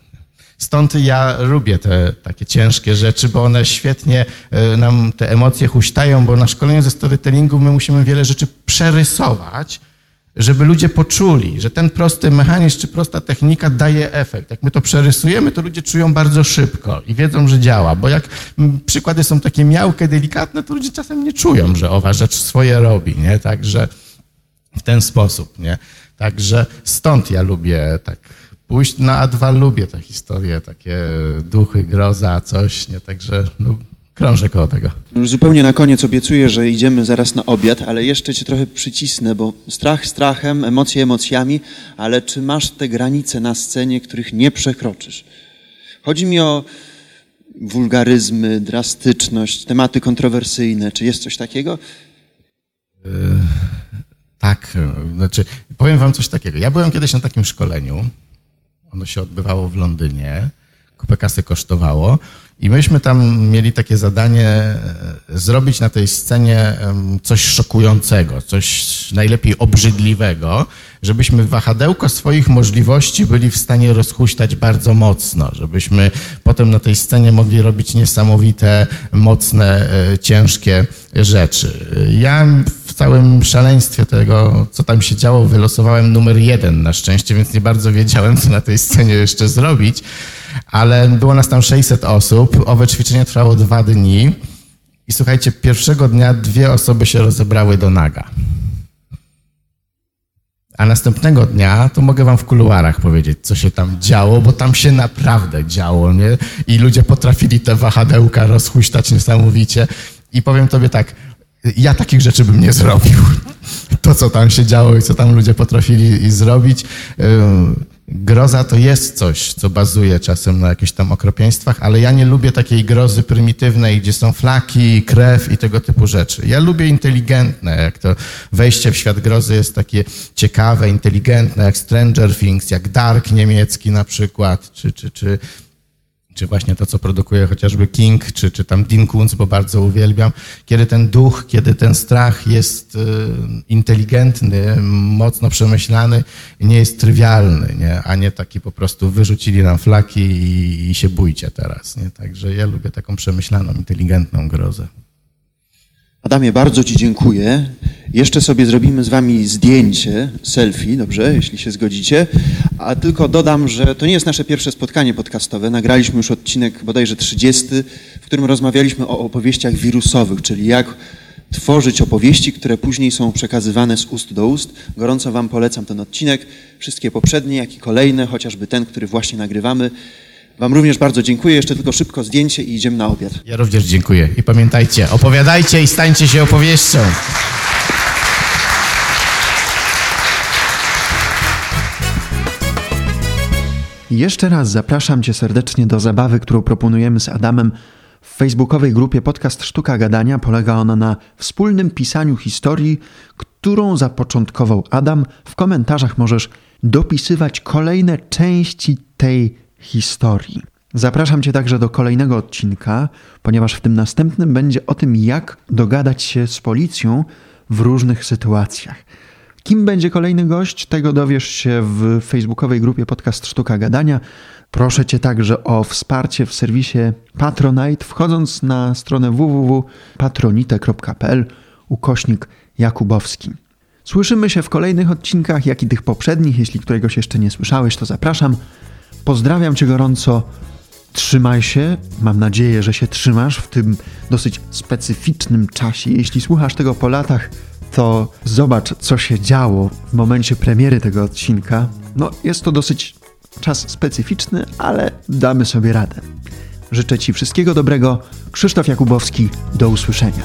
Speaker 2: Stąd ja lubię te takie ciężkie rzeczy, bo one świetnie e, nam te emocje huśtają, bo na szkoleniu ze storytellingu my musimy wiele rzeczy przerysować, żeby ludzie poczuli, że ten prosty mechanizm czy prosta technika daje efekt. Jak my to przerysujemy, to ludzie czują bardzo szybko i wiedzą, że działa, bo jak przykłady są takie miałkie, delikatne, to ludzie czasem nie czują, że owa rzecz swoje robi, nie? Także w ten sposób, nie? Także stąd ja lubię tak pójść na A2, lubię te historie, takie duchy, groza, coś, nie? Także no, krążę koło tego.
Speaker 6: Już zupełnie na koniec obiecuję, że idziemy zaraz na obiad, ale jeszcze cię trochę przycisnę, bo strach strachem, emocje emocjami, ale czy masz te granice na scenie, których nie przekroczysz? Chodzi mi o wulgaryzmy, drastyczność, tematy kontrowersyjne. Czy jest coś takiego?
Speaker 2: Yy, tak, znaczy powiem wam coś takiego. Ja byłem kiedyś na takim szkoleniu, ono się odbywało w Londynie, kupę kasy kosztowało i myśmy tam mieli takie zadanie e, zrobić na tej scenie coś szokującego, coś najlepiej obrzydliwego, żebyśmy wahadełko swoich możliwości byli w stanie rozhuśtać bardzo mocno, żebyśmy potem na tej scenie mogli robić niesamowite, mocne, e, ciężkie rzeczy. Ja w całym szaleństwie tego, co tam się działo, wylosowałem numer jeden na szczęście, więc nie bardzo wiedziałem, co na tej scenie jeszcze zrobić ale było nas tam 600 osób. Owe ćwiczenie trwało dwa dni. I słuchajcie, pierwszego dnia dwie osoby się rozebrały do naga. A następnego dnia to mogę wam w kuluarach powiedzieć, co się tam działo, bo tam się naprawdę działo, nie? I ludzie potrafili te wahadełka rozhuśtać niesamowicie. I powiem tobie tak, ja takich rzeczy bym nie zrobił. <laughs> To, co tam się działo i co tam ludzie potrafili zrobić. Groza to jest coś, co bazuje czasem na jakichś tam okropieństwach, ale ja nie lubię takiej grozy prymitywnej, gdzie są flaki, krew i tego typu rzeczy. Ja lubię inteligentne, jak to wejście w świat grozy jest takie ciekawe, inteligentne, jak Stranger Things, jak Dark niemiecki na przykład, czy, czy, czy czy właśnie to, co produkuje chociażby King, czy, czy tam Dean Koontz, bo bardzo uwielbiam, kiedy ten duch, kiedy ten strach jest y, inteligentny, mocno przemyślany, nie jest trywialny, nie? a nie taki po prostu wyrzucili nam flaki i, i się bójcie teraz. Nie? Także ja lubię taką przemyślaną, inteligentną grozę.
Speaker 6: Adamie, bardzo Ci dziękuję. Jeszcze sobie zrobimy z Wami zdjęcie, selfie, dobrze, jeśli się zgodzicie. A tylko dodam, że to nie jest nasze pierwsze spotkanie podcastowe. Nagraliśmy już odcinek bodajże 30, w którym rozmawialiśmy o opowieściach wirusowych, czyli jak tworzyć opowieści, które później są przekazywane z ust do ust. Gorąco Wam polecam ten odcinek, wszystkie poprzednie, jak i kolejne, chociażby ten, który właśnie nagrywamy. Wam również bardzo dziękuję. Jeszcze tylko szybko zdjęcie i idziemy na obiad.
Speaker 2: Ja również dziękuję. I pamiętajcie, opowiadajcie i stańcie się opowieścią.
Speaker 1: Jeszcze raz zapraszam Cię serdecznie do zabawy, którą proponujemy z Adamem w facebookowej grupie Podcast Sztuka Gadania. Polega ona na wspólnym pisaniu historii, którą zapoczątkował Adam. W komentarzach możesz dopisywać kolejne części tej historii. Zapraszam Cię także do kolejnego odcinka, ponieważ w tym następnym będzie o tym, jak dogadać się z policją w różnych sytuacjach. Kim będzie kolejny gość, tego dowiesz się w facebookowej grupie Podcast Sztuka Gadania. Proszę Cię także o wsparcie w serwisie Patronite, wchodząc na stronę www.patronite.pl ukośnik Jakubowski. Słyszymy się w kolejnych odcinkach, jak i tych poprzednich. Jeśli któregoś jeszcze nie słyszałeś, to zapraszam. Pozdrawiam Cię gorąco. Trzymaj się. Mam nadzieję, że się trzymasz w tym dosyć specyficznym czasie. Jeśli słuchasz tego po latach, to zobacz, co się działo w momencie premiery tego odcinka. No, jest to dosyć czas specyficzny, ale damy sobie radę. Życzę Ci wszystkiego dobrego. Krzysztof Jakubowski, do usłyszenia.